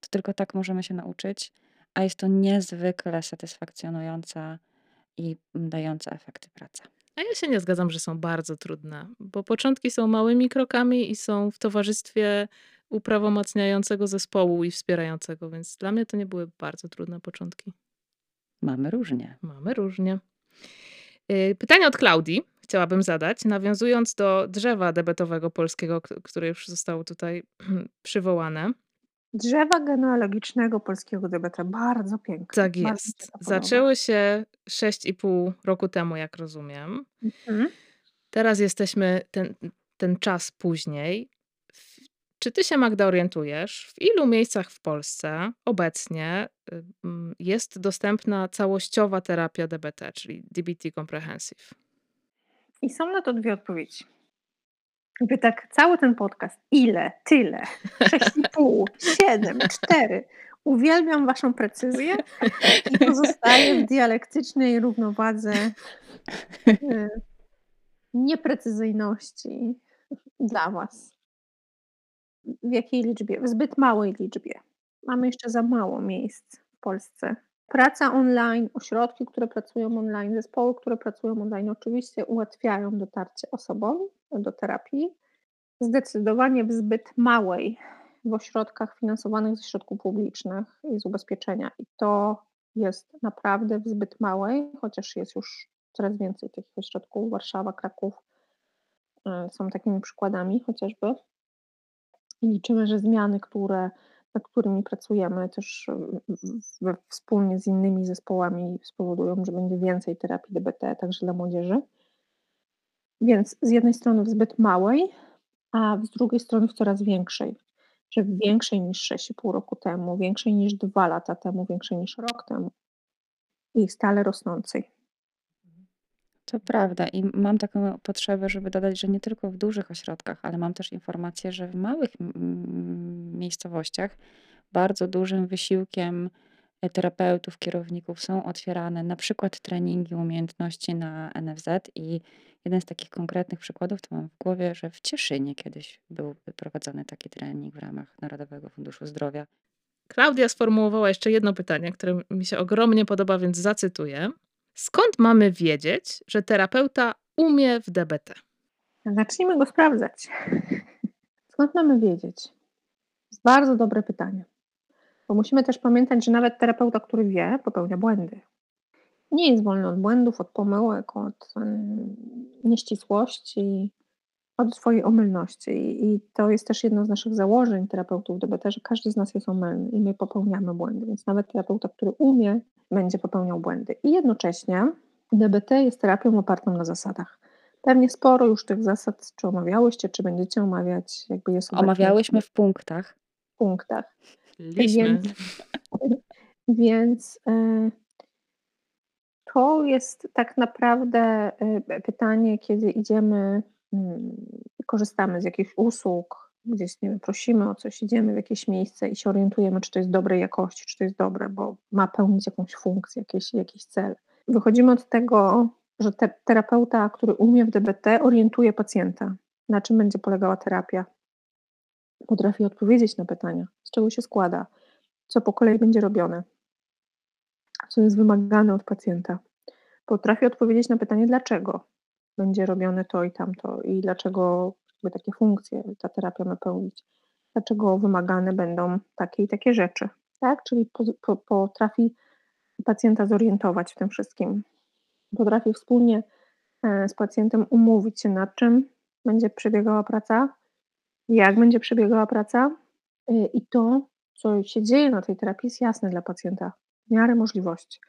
to tylko tak możemy się nauczyć, a jest to niezwykle satysfakcjonująca i dająca efekty praca. A ja się nie zgadzam, że są bardzo trudne, bo początki są małymi krokami i są w towarzystwie uprawomacniającego zespołu i wspierającego, więc dla mnie to nie były bardzo trudne początki. Mamy różnie. Mamy różnie. Y, Pytanie od Klaudii chciałabym zadać, nawiązując do drzewa debetowego polskiego, które już zostało tutaj przywołane. Drzewa genealogicznego polskiego DBT. Bardzo piękne. Tak Bardzo mi się jest. Zaczęły się 6,5 roku temu, jak rozumiem. Mhm. Teraz jesteśmy ten, ten czas później. Czy ty się, Magda, orientujesz, w ilu miejscach w Polsce obecnie y, mm, jest dostępna całościowa terapia DBT, czyli DBT Comprehensive? I są na to dwie odpowiedzi. Jakby tak cały ten podcast, ile, tyle, 6,5, 7, 4. Uwielbiam waszą precyzję i pozostaję w dialektycznej równowadze y, nieprecyzyjności dla was. W jakiej liczbie? W zbyt małej liczbie. Mamy jeszcze za mało miejsc w Polsce. Praca online, ośrodki, które pracują online, zespoły, które pracują online, oczywiście ułatwiają dotarcie osobom do terapii. Zdecydowanie w zbyt małej w ośrodkach finansowanych ze środków publicznych i z ubezpieczenia. I to jest naprawdę w zbyt małej, chociaż jest już coraz więcej takich ośrodków. Warszawa, Kraków y, są takimi przykładami chociażby. I liczymy, że zmiany, które, nad którymi pracujemy też we, wspólnie z innymi zespołami spowodują, że będzie więcej terapii DBT także dla młodzieży. Więc z jednej strony w zbyt małej, a z drugiej strony w coraz większej. Że większej niż 6,5 roku temu, większej niż 2 lata temu, większej niż rok temu i stale rosnącej. To prawda i mam taką potrzebę, żeby dodać, że nie tylko w dużych ośrodkach, ale mam też informację, że w małych miejscowościach bardzo dużym wysiłkiem e, terapeutów, kierowników są otwierane na przykład treningi umiejętności na NFZ i jeden z takich konkretnych przykładów to mam w głowie, że w Cieszynie kiedyś był prowadzony taki trening w ramach Narodowego Funduszu Zdrowia. Klaudia sformułowała jeszcze jedno pytanie, które mi się ogromnie podoba, więc zacytuję. Skąd mamy wiedzieć, że terapeuta umie w DBT? Zacznijmy go sprawdzać. Skąd mamy wiedzieć? Jest bardzo dobre pytanie. Bo musimy też pamiętać, że nawet terapeuta, który wie, popełnia błędy. Nie jest wolny od błędów, od pomyłek, od nieścisłości, od swojej omylności. I, to jest też jedno z naszych założeń terapeutów DBT, że każdy z nas jest omylny i my popełniamy błędy. Więc nawet terapeuta, który umie, będzie popełniał błędy. I jednocześnie DBT jest terapią opartą na zasadach. Pewnie sporo już tych zasad, czy omawiałyście, czy będziecie omawiać, jakby jest obecnie Omawiałyśmy w punktach. w punktach. Liśmy. Więc, więc e, to jest tak naprawdę e, pytanie, kiedy idziemy, korzystamy z jakichś usług, gdzieś nie wiem, prosimy o coś, idziemy w jakieś miejsce i się orientujemy, czy to jest dobrej jakości, czy to jest dobre, bo ma pełnić jakąś funkcję, jakiś, jakiś cel. Wychodzimy od tego, że te, terapeuta, który umie w DBT, orientuje pacjenta, na czym będzie polegała terapia. Potrafi odpowiedzieć na pytania, z czego się składa, co po kolei będzie robione, co jest wymagane od pacjenta. Potrafi odpowiedzieć na pytanie, dlaczego będzie robione to i tamto i dlaczego takie funkcje ta terapia ma pełnić. dlaczego wymagane będą takie i takie rzeczy, tak? Czyli po, po, potrafi pacjenta zorientować w tym wszystkim. Potrafi wspólnie e, z pacjentem umówić się nad czym będzie przebiegała praca, jak będzie przebiegała praca e, i to, co się dzieje na tej terapii jest jasne dla pacjenta w miarę możliwości.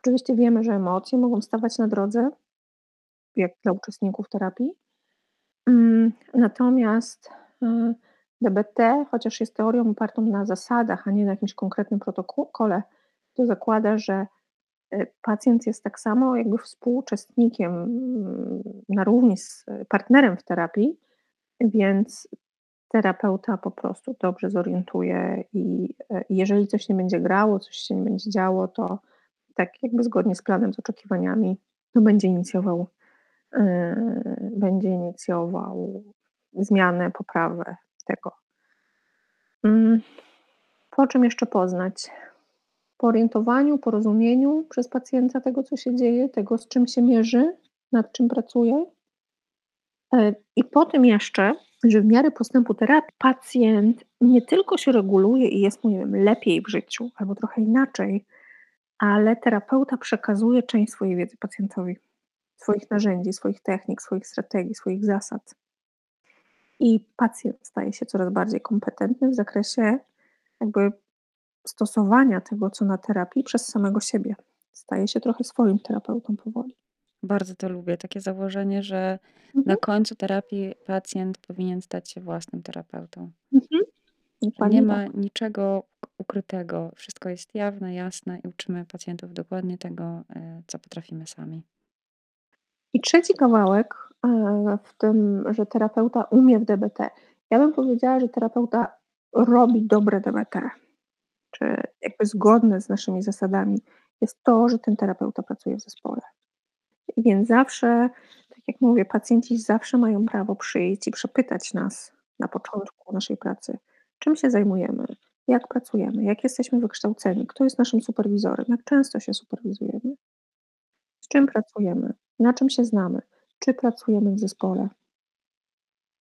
Oczywiście wiemy, że emocje mogą stawać na drodze, jak dla uczestników terapii. Mm, natomiast e, DBT, chociaż jest teorią opartą na zasadach, a nie na jakimś konkretnym protokole, to zakłada, że e, pacjent jest tak samo jakby współuczestnikiem mm, na równi z partnerem w terapii, więc terapeuta po prostu dobrze zorientuje i jeżeli coś nie będzie grało, coś się nie będzie działo, to tak jakby zgodnie z planem, z oczekiwaniami, to będzie inicjował, będzie inicjował zmianę, poprawę tego. Yy. Po czym jeszcze poznać? Po orientowaniu, porozumieniu przez pacjenta tego, co się dzieje, tego, z czym się mierzy, nad czym pracuje. Yy, I po tym jeszcze, że w miarę postępu terapii pacjent nie tylko się reguluje i jest nie wiem, lepiej w życiu, albo trochę inaczej, ale terapeuta przekazuje część swojej wiedzy pacjentowi, swoich narzędzi, swoich technik, swoich strategii, swoich zasad. I pacjent staje się coraz bardziej kompetentny w zakresie jakby stosowania tego, co na terapii przez samego siebie. Staje się trochę swoim terapeutą powoli. Bardzo to lubię, takie założenie, że mhm. na końcu terapii pacjent powinien stać się własnym terapeutą. Mhm. Nie ma tak. niczego ukrytego. Wszystko jest jawne, jasne i uczymy pacjentów dokładnie tego, e, co potrafimy sami. I trzeci kawałek e, w tym, że terapeuta umie w DBT. Ja bym powiedziała, że terapeuta robi dobre DBT, czy jakby zgodne z naszymi zasadami, jest to, że ten terapeuta pracuje w zespole. Więc zawsze, tak jak mówię, pacjenci zawsze mają prawo przyjść i przepytać nas na początku naszej pracy, czym się zajmujemy, jak pracujemy, jak jesteśmy wykształceni, kto jest naszym superwizorem, jak często się superwizujemy, z czym pracujemy, na czym się znamy, czy pracujemy w zespole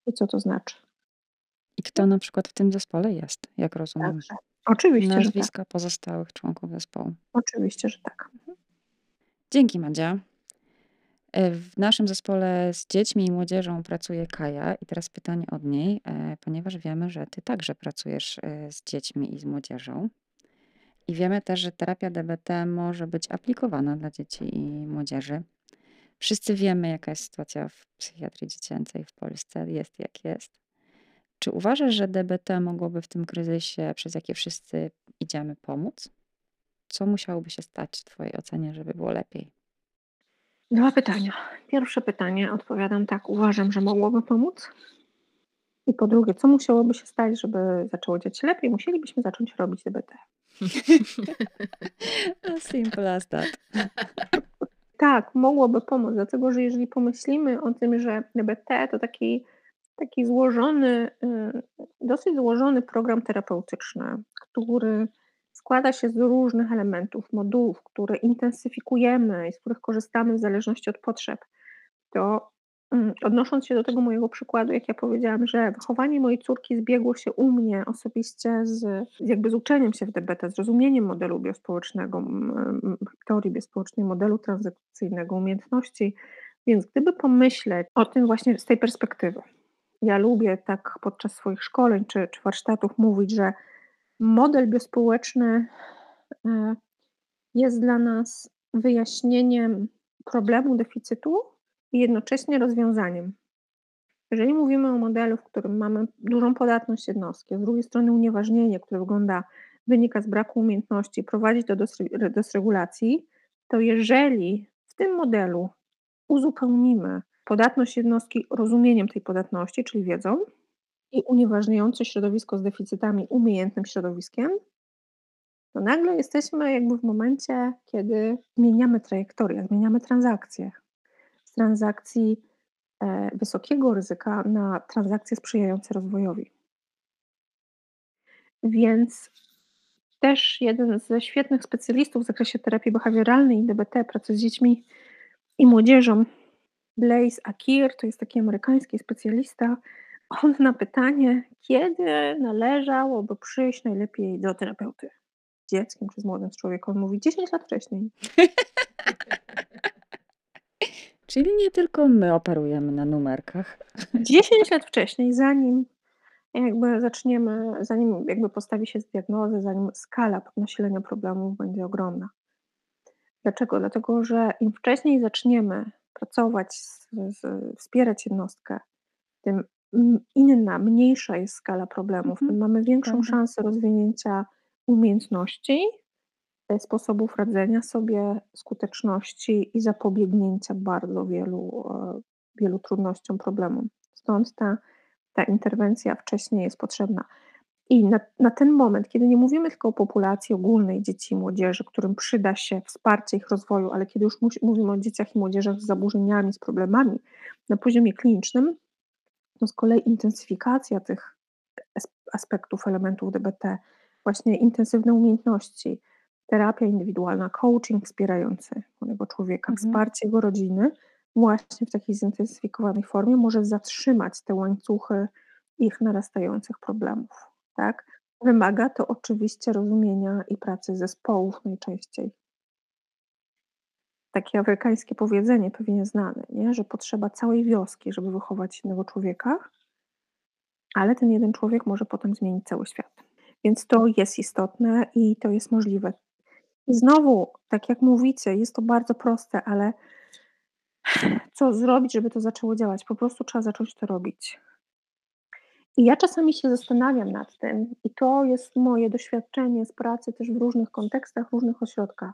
i co to znaczy. I kto na przykład w tym zespole jest, jak rozumiem? Także. Oczywiście, Nazwiska tak. pozostałych członków zespołu. Oczywiście, że tak. Dzięki Madzia. E, w naszym zespole z dziećmi i młodzieżą pracuje Kaja i teraz pytanie od niej, e, ponieważ wiemy, że ty także pracujesz e, z dziećmi i z młodzieżą. I wiemy też, że terapia DBT może być aplikowana dla dzieci i młodzieży. Wszyscy wiemy, jaka jest sytuacja w psychiatrii dziecięcej w Polsce, jest jak jest. Czy uważasz, że DBT mogłoby w tym kryzysie, przez jaki wszyscy idziemy, pomóc? Co musiałoby się stać w Twojej ocenie, żeby było lepiej? Dwa pytania. Pierwsze pytanie odpowiadam tak, uważam, że mogłoby pomóc. I po drugie, co musiałoby się stać, żeby zaczęło dziać się lepiej? Musielibyśmy zacząć robić DBT. Simple as that. Tak, mogłoby pomóc, dlatego że jeżeli pomyślimy o tym, że DBT to taki, taki złożony, y, dosyć złożony program terapeutyczny, który składa się z różnych elementów, modułów, które intensyfikujemy i z których korzystamy w zależności od potrzeb, to odnosząc się do tego mojego przykładu, jak ja powiedziałam, że wychowanie mojej córki zbiegło się u mnie osobiście z, jakby z uczeniem się w DBT, z rozumieniem modelu biospołecznego, teorii biospołecznej, modelu transakcyjnego, umiejętności. Więc gdyby pomyśleć o tym właśnie z tej perspektywy, ja lubię tak podczas swoich szkoleń czy, czy warsztatów mówić, że Model biospołeczny e, jest dla nas wyjaśnieniem problemu deficytu i jednocześnie rozwiązaniem. Jeżeli mówimy o modelu, w którym mamy dużą podatność jednostki, z drugiej strony unieważnienie, które wygląda, wynika z braku umiejętności, prowadzi do dysregulacji, to jeżeli w tym modelu uzupełnimy podatność jednostki rozumieniem tej podatności, czyli wiedzą, i unieważniające środowisko z deficytami umiejętnym środowiskiem, to nagle jesteśmy jakby w momencie, kiedy zmieniamy trajektorię, zmieniamy transakcje. Transakcji e, wysokiego ryzyka na transakcje sprzyjające rozwojowi. Więc też jeden ze świetnych specjalistów w zakresie terapii behawioralnej i DBT, pracy z dziećmi i młodzieżą, Blaise Akir, to jest taki amerykański specjalista, On na pytanie, kiedy należałoby przyjść najlepiej do terapeuty? Z dzieckiem czy z młodym człowiekiem? On mówi 10 lat wcześniej. Czyli nie tylko my operujemy na numerkach. 10 lat wcześniej, zanim jakby zaczniemy, zanim jakby postawi się diagnozę, zanim skala nasilenia problemów będzie ogromna. Dlaczego? Dlatego, że im wcześniej zaczniemy pracować, z, z, wspierać jednostkę, tym inna, mniejsza jest skala problemów, Mhm, tym mamy większą prawda. szansę rozwinięcia umiejętności, sposobów radzenia sobie, skuteczności i zapobiegnięcia bardzo wielu, e, wielu trudnościom, problemom. Stąd ta, ta interwencja wcześniej jest potrzebna. I na, na ten moment, kiedy nie mówimy tylko o populacji ogólnej dzieci i młodzieży, którym przyda się wsparcie ich rozwoju, ale kiedy już mówimy o dzieciach i młodzieżach z zaburzeniami, z problemami na poziomie klinicznym, to z kolei intensyfikacja tych as- aspektów, elementów DBT, właśnie intensywne umiejętności, terapia indywidualna, coaching wspierający młodego człowieka, Mhm. wsparcie jego rodziny, właśnie w takiej zintensyfikowanej formie może zatrzymać te łańcuchy ich narastających problemów. Tak? Wymaga to oczywiście rozumienia i pracy zespołów najczęściej. Takie amerykańskie powiedzenie, pewnie znane, nie? że potrzeba całej wioski, żeby wychować jednego człowieka, ale ten jeden człowiek może potem zmienić cały świat. Więc to jest istotne i to jest możliwe. I znowu, tak jak mówicie, jest to bardzo proste, ale co zrobić, żeby to zaczęło działać? Po prostu trzeba zacząć to robić. I ja czasami się zastanawiam nad tym, i to jest moje doświadczenie z pracy też w różnych kontekstach, różnych ośrodkach.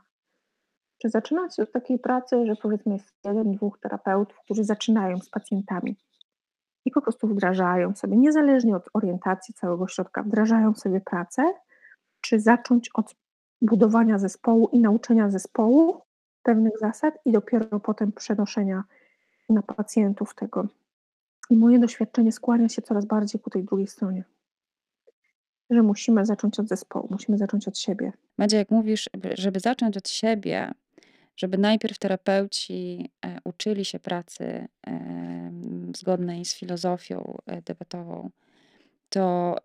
Czy zaczynać od takiej pracy, że powiedzmy jest jeden, dwóch terapeutów, którzy zaczynają z pacjentami i po prostu wdrażają sobie, niezależnie od orientacji całego ośrodka, wdrażają sobie pracę, czy zacząć od budowania zespołu i nauczenia zespołu pewnych zasad i dopiero potem przenoszenia na pacjentów tego. I moje doświadczenie skłania się coraz bardziej ku tej drugiej stronie. Że musimy zacząć od zespołu, musimy zacząć od siebie. Madzia, jak mówisz, by- żeby zacząć od siebie, żeby najpierw terapeuci e, uczyli się pracy zgodnej z filozofią e, debatową, to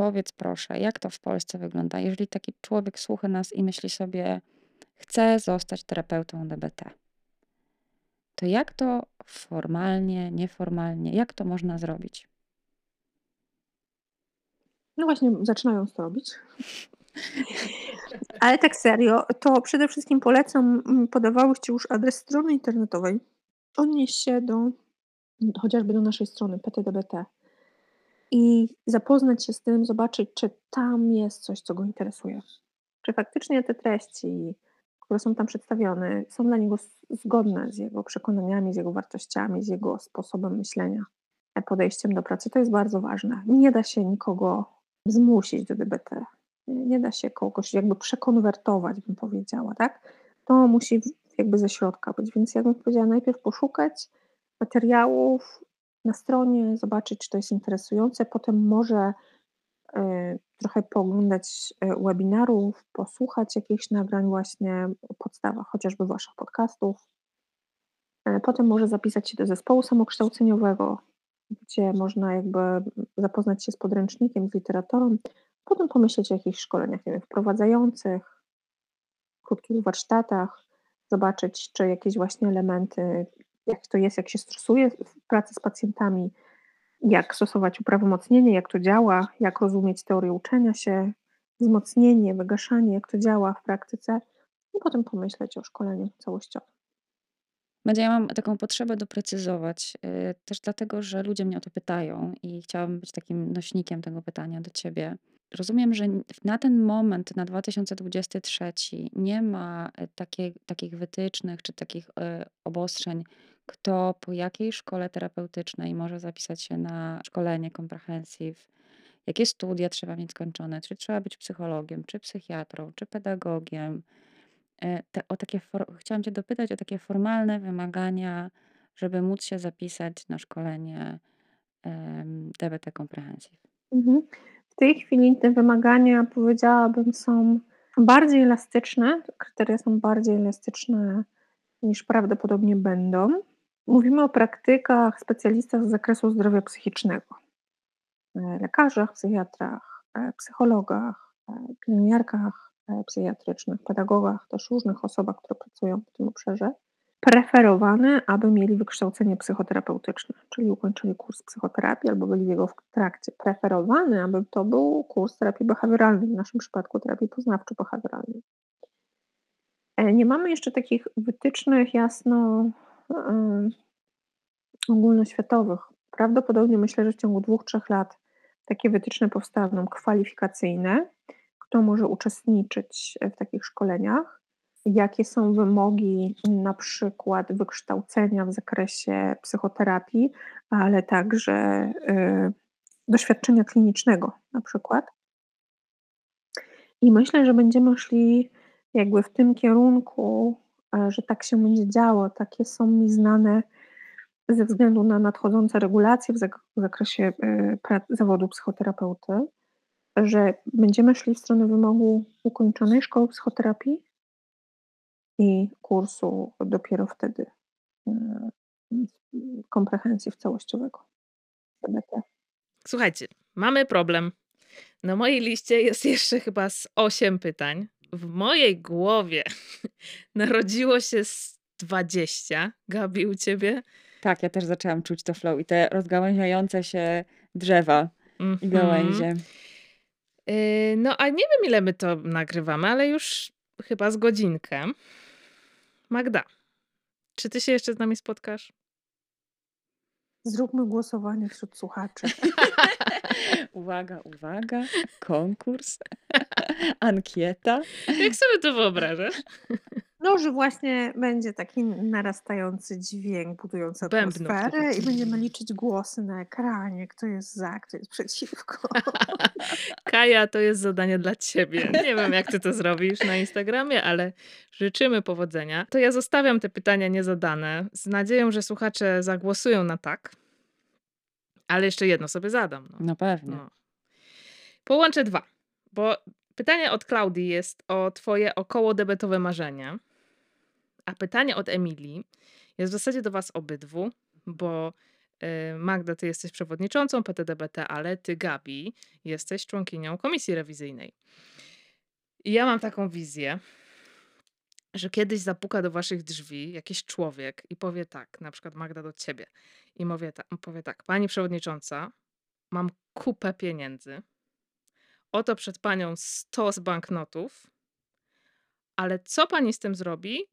powiedz proszę, jak to w Polsce wygląda? Jeżeli taki człowiek słucha nas i myśli sobie, chcę zostać terapeutą DBT, to jak to formalnie, nieformalnie, jak to można zrobić? No właśnie, zaczynają to robić. Ale tak serio, to przede wszystkim polecam, mm, podawałyście już adres strony internetowej. Odnieść się do chociażby do naszej strony PTDBT i zapoznać się z tym, zobaczyć, czy tam jest coś, co go interesuje. Czy faktycznie te treści, które są tam przedstawione, są dla niego zgodne z jego przekonaniami, z jego wartościami, z jego sposobem myślenia, e, podejściem do pracy. To jest bardzo ważne. Nie da się nikogo zmusić do DBT. Nie, da się kogoś jakby przekonwertować, bym powiedziała, tak? To musi jakby ze środka być. Więc ja bym powiedziała, najpierw poszukać materiałów na stronie, zobaczyć, czy to jest interesujące, potem może y, trochę pooglądać y, webinarów, posłuchać jakichś nagrań właśnie o podstawach chociażby waszych podcastów. E, Potem może zapisać się do zespołu samokształceniowego, gdzie można jakby zapoznać się z podręcznikiem, z literaturą, potem pomyśleć o jakichś szkoleniach, nie wiem, wprowadzających, krótkich warsztatach, zobaczyć, czy jakieś właśnie elementy, jak to jest, jak się stosuje w pracy z pacjentami, jak stosować uprawomocnienie, jak to działa, jak rozumieć teorię uczenia się, wzmocnienie, wygaszanie, jak to działa w praktyce i potem pomyśleć o szkoleniu całościowym. Madzia, ja mam taką potrzebę doprecyzować, y, też dlatego, że ludzie mnie o to pytają i chciałabym być takim nośnikiem tego pytania do ciebie. Rozumiem, że na ten moment, na 2023, nie ma y, takiej, takich wytycznych czy takich y, obostrzeń, kto po jakiej szkole terapeutycznej może zapisać się na szkolenie comprehensive, jakie studia trzeba mieć skończone, czy trzeba być psychologiem, czy psychiatrą, czy pedagogiem. E, te, o takie chciałam Cię dopytać o takie formalne wymagania, żeby móc się zapisać na szkolenie em, DBT Comprehensive. Mhm. Tej chwili te wymagania, powiedziałabym, są bardziej elastyczne. Kryteria są bardziej elastyczne niż prawdopodobnie będą. Mówimy o praktykach, specjalistach z zakresu zdrowia psychicznego. e, lekarzach, psychiatrach, e, psychologach, e, pielęgniarkach psychiatrycznych, pedagogach, też różnych osobach, które pracują w tym obszarze, preferowane, aby mieli wykształcenie psychoterapeutyczne, czyli ukończyli kurs psychoterapii albo byli w jego trakcie. Preferowane, aby to był kurs terapii behawioralnej, w naszym przypadku terapii poznawczo-behawioralnej. E, Nie mamy jeszcze takich wytycznych jasno ogólnoświatowych. Prawdopodobnie myślę, że w ciągu dwóch, trzech lat takie wytyczne powstaną kwalifikacyjne, kto może uczestniczyć w takich szkoleniach, jakie są wymogi na przykład wykształcenia w zakresie psychoterapii, ale także y, doświadczenia klinicznego na przykład. I myślę, że będziemy szli jakby w tym kierunku, że tak się będzie działo. Takie są mi znane ze względu na nadchodzące regulacje w zak- w zakresie y, zawodu psychoterapeuty, że będziemy szli w stronę wymogu ukończonej szkoły psychoterapii i kursu dopiero wtedy y, komprehensyw całościowego. Słuchajcie, mamy problem. Na mojej liście jest jeszcze chyba z 8 pytań. W mojej głowie narodziło się z 20. Gabi, u ciebie? Tak, ja też zaczęłam czuć to flow i te rozgałęziające się drzewa i Mhm. gałęzie. Yy, No, a nie wiem, ile my to nagrywamy, ale już chyba z godzinkę. Magda, czy ty się jeszcze z nami spotkasz? Zróbmy głosowanie wśród słuchaczy. uwaga, uwaga, konkurs, ankieta. Jak sobie to wyobrażasz? No, że właśnie będzie taki narastający dźwięk budujący Bębnów atmosferę i będziemy liczyć głosy na ekranie, kto jest za, kto jest przeciwko. Kaja, to jest zadanie dla ciebie. Nie wiem, jak ty to zrobisz na Instagramie, ale życzymy powodzenia. To ja zostawiam te pytania niezadane z nadzieją, że słuchacze zagłosują na tak. Ale jeszcze jedno sobie zadam. No. No pewnie. No. Połączę dwa, bo pytanie od Klaudii jest o twoje około debetowe marzenie, a pytanie od Emilii. Jest w zasadzie do was obydwu, bo y, Magda, ty jesteś przewodniczącą PTDBT, ale ty, Gabi, jesteś członkinią komisji rewizyjnej. I ja mam taką wizję, że kiedyś zapuka do waszych drzwi jakiś człowiek i powie tak, na przykład Magda do ciebie, i powie, ta, powie tak, pani przewodnicząca, mam kupę pieniędzy, oto przed panią stos banknotów, ale co pani z tym zrobi,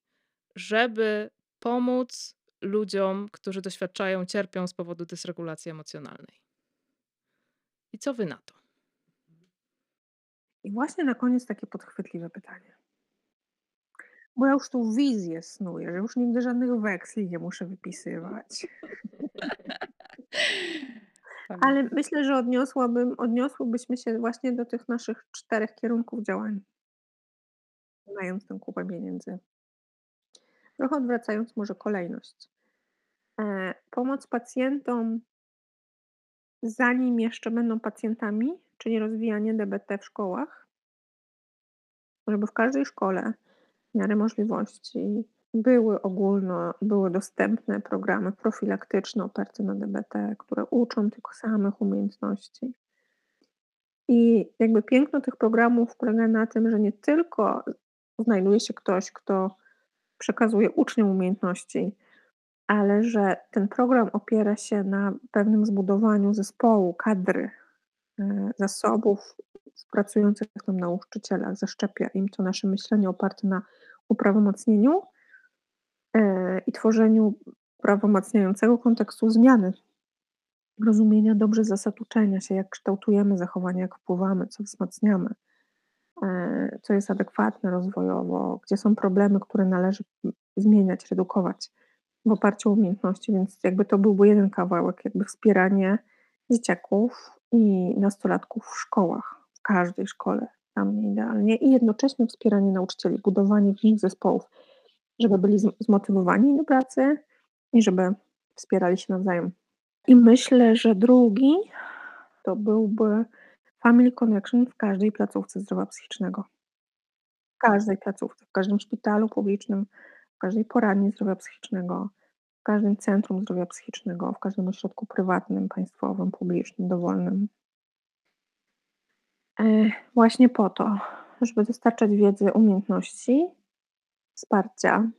żeby pomóc ludziom, którzy doświadczają, cierpią z powodu dysregulacji emocjonalnej? I co wy na to? I właśnie na koniec takie podchwytliwe pytanie. Bo ja już tu wizję snuję, że już nigdy żadnych weksli nie muszę wypisywać. Ale myślę, że odniosłabym, odniosłybyśmy się właśnie do tych naszych czterech kierunków działań, mając tę kupę pieniędzy. Trochę odwracając może kolejność. E, pomoc pacjentom, zanim jeszcze będą pacjentami, czyli rozwijanie DBT w szkołach, żeby w każdej szkole w miarę możliwości były ogólno, były dostępne programy profilaktyczne oparte na DBT, które uczą tych samych umiejętności. I jakby piękno tych programów polega na tym, że nie tylko znajduje się ktoś, kto przekazuje uczniom umiejętności, ale że ten program opiera się na pewnym zbudowaniu zespołu, kadry, e, zasobów pracujących tam nauczycielach, zaszczepia im to nasze myślenie oparte na uprawomocnieniu e, i tworzeniu prawomacniającego kontekstu zmiany, rozumienia dobrze zasad uczenia się, jak kształtujemy zachowania, jak wpływamy, co wzmacniamy, co jest adekwatne rozwojowo, gdzie są problemy, które należy zmieniać, redukować w oparciu o umiejętności, więc jakby to byłby jeden kawałek, jakby wspieranie dzieciaków i nastolatków w szkołach, w każdej szkole, mnie idealnie, i jednocześnie wspieranie nauczycieli, budowanie w nich zespołów, żeby byli zm- zmotywowani do pracy i żeby wspierali się nawzajem. I myślę, że drugi to byłby Family Connection w każdej placówce zdrowia psychicznego. W każdej placówce, w każdym szpitalu publicznym, w każdej poradni zdrowia psychicznego, w każdym centrum zdrowia psychicznego, w każdym ośrodku prywatnym, państwowym, publicznym, dowolnym. E, właśnie po to, żeby dostarczać wiedzy, umiejętności, wsparcia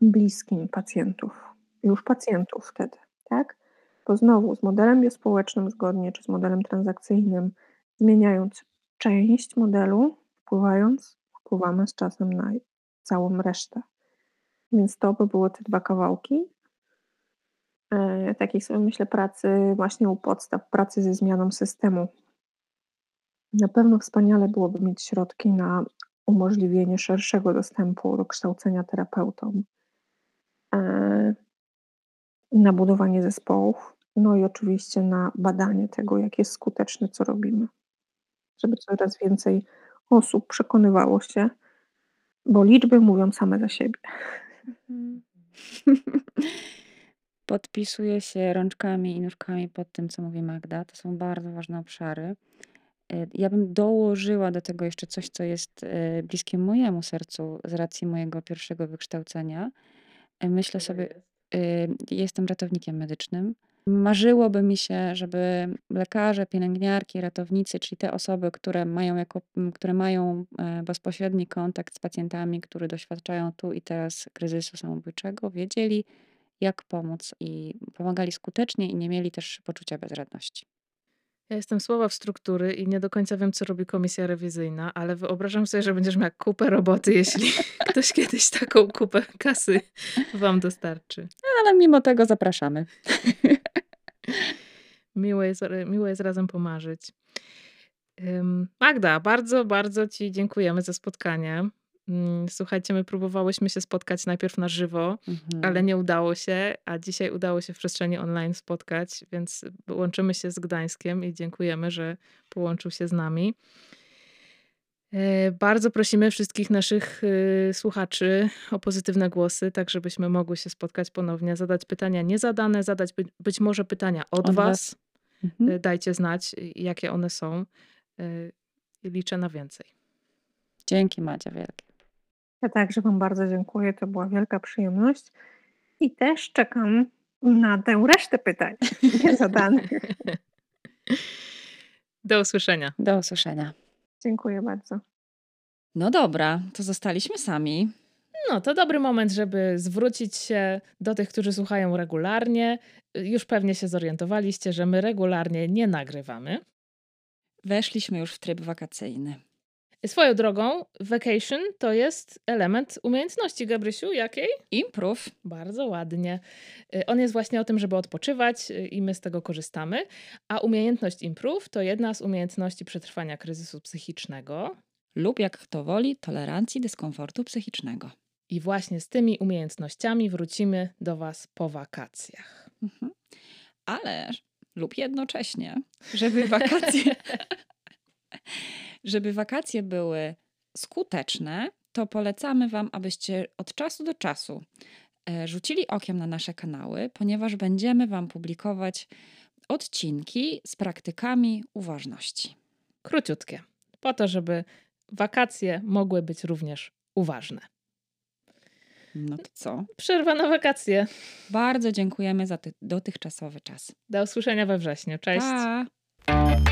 bliskim pacjentów, już pacjentów wtedy, tak? Bo znowu z modelem biospołecznym zgodnie, czy z modelem transakcyjnym, zmieniając część modelu, wpływając, wpływamy z czasem na całą resztę. Więc to by były te dwa kawałki. E, takiej sobie myślę pracy właśnie u podstaw, pracy ze zmianą systemu. Na pewno wspaniale byłoby mieć środki na umożliwienie szerszego dostępu do kształcenia terapeutom, e, na budowanie zespołów, no i oczywiście na badanie tego, jak jest skuteczne, co robimy. Żeby coraz więcej osób przekonywało się, bo liczby mówią same za siebie. Podpisuję się rączkami i nóżkami pod tym, co mówi Magda. To są bardzo ważne obszary. E, ja bym dołożyła do tego jeszcze coś, co jest e, bliskie mojemu sercu z racji mojego pierwszego wykształcenia. E, myślę sobie, jestem ratownikiem medycznym. Marzyłoby mi się, żeby lekarze, pielęgniarki, ratownicy, czyli te osoby, które mają, jako, które mają bezpośredni kontakt z pacjentami, które doświadczają tu i teraz kryzysu samobójczego, wiedzieli, jak pomóc i pomagali skutecznie i nie mieli też poczucia bezradności. Ja jestem słaba w struktury i nie do końca wiem, co robi komisja rewizyjna, ale wyobrażam sobie, że będziesz miał kupę roboty, jeśli ktoś kiedyś taką kupę kasy wam dostarczy. Ale mimo tego zapraszamy. Miło jest, miło jest razem pomarzyć. Magda, bardzo, bardzo Ci dziękujemy za spotkanie. Mm, słuchajcie, my próbowałyśmy się spotkać najpierw na żywo, mhm. ale nie udało się, a dzisiaj udało się w przestrzeni online spotkać, więc łączymy się z Gdańskiem i dziękujemy, że połączył się z nami. E, bardzo prosimy wszystkich naszych y, słuchaczy o pozytywne głosy, tak żebyśmy mogły się spotkać ponownie, zadać pytania niezadane, zadać być może pytania od, od was. was. Mhm. E, dajcie znać, jakie one są. E, liczę na więcej. Dzięki Madzia wielkie. Ja także Wam bardzo dziękuję. To była wielka przyjemność. I też czekam na tę resztę pytań niezadanych. Do usłyszenia. Do usłyszenia. Dziękuję bardzo. No dobra, to zostaliśmy sami. No, to dobry moment, żeby zwrócić się do tych, którzy słuchają regularnie. Już pewnie się zorientowaliście, że my regularnie nie nagrywamy. Weszliśmy już w tryb wakacyjny. Swoją drogą, vacation to jest element umiejętności, Gabrysiu, jakiej? Improve. Bardzo ładnie. Y, on jest właśnie o tym, żeby odpoczywać y, i my z tego korzystamy. A umiejętność improve to jedna z umiejętności przetrwania kryzysu psychicznego. Lub jak kto woli, tolerancji dyskomfortu psychicznego. I właśnie z tymi umiejętnościami wrócimy do Was po wakacjach. Mhm. Ale lub jednocześnie, żeby wakacje Żeby wakacje były skuteczne, to polecamy Wam, abyście od czasu do czasu e, rzucili okiem na nasze kanały, ponieważ będziemy Wam publikować odcinki z praktykami uważności. Króciutkie, po to, żeby wakacje mogły być również uważne. No to co? Przerwa na wakacje. Bardzo dziękujemy za dotychczasowy czas. Do usłyszenia we wrześniu. Cześć. Pa.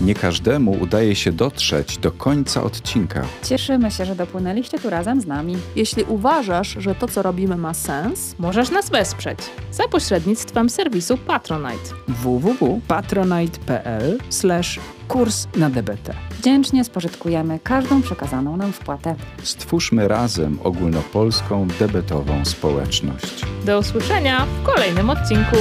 Nie każdemu udaje się dotrzeć do końca odcinka. Cieszymy się, że dopłynęliście tu razem z nami. Jeśli uważasz, że to, co robimy, ma sens, możesz nas wesprzeć za pośrednictwem serwisu Patronite. www.patronite.pl kurs na DBT. Wdzięcznie spożytkujemy każdą przekazaną nam wpłatę. Stwórzmy razem ogólnopolską debetową społeczność. Do usłyszenia w kolejnym odcinku.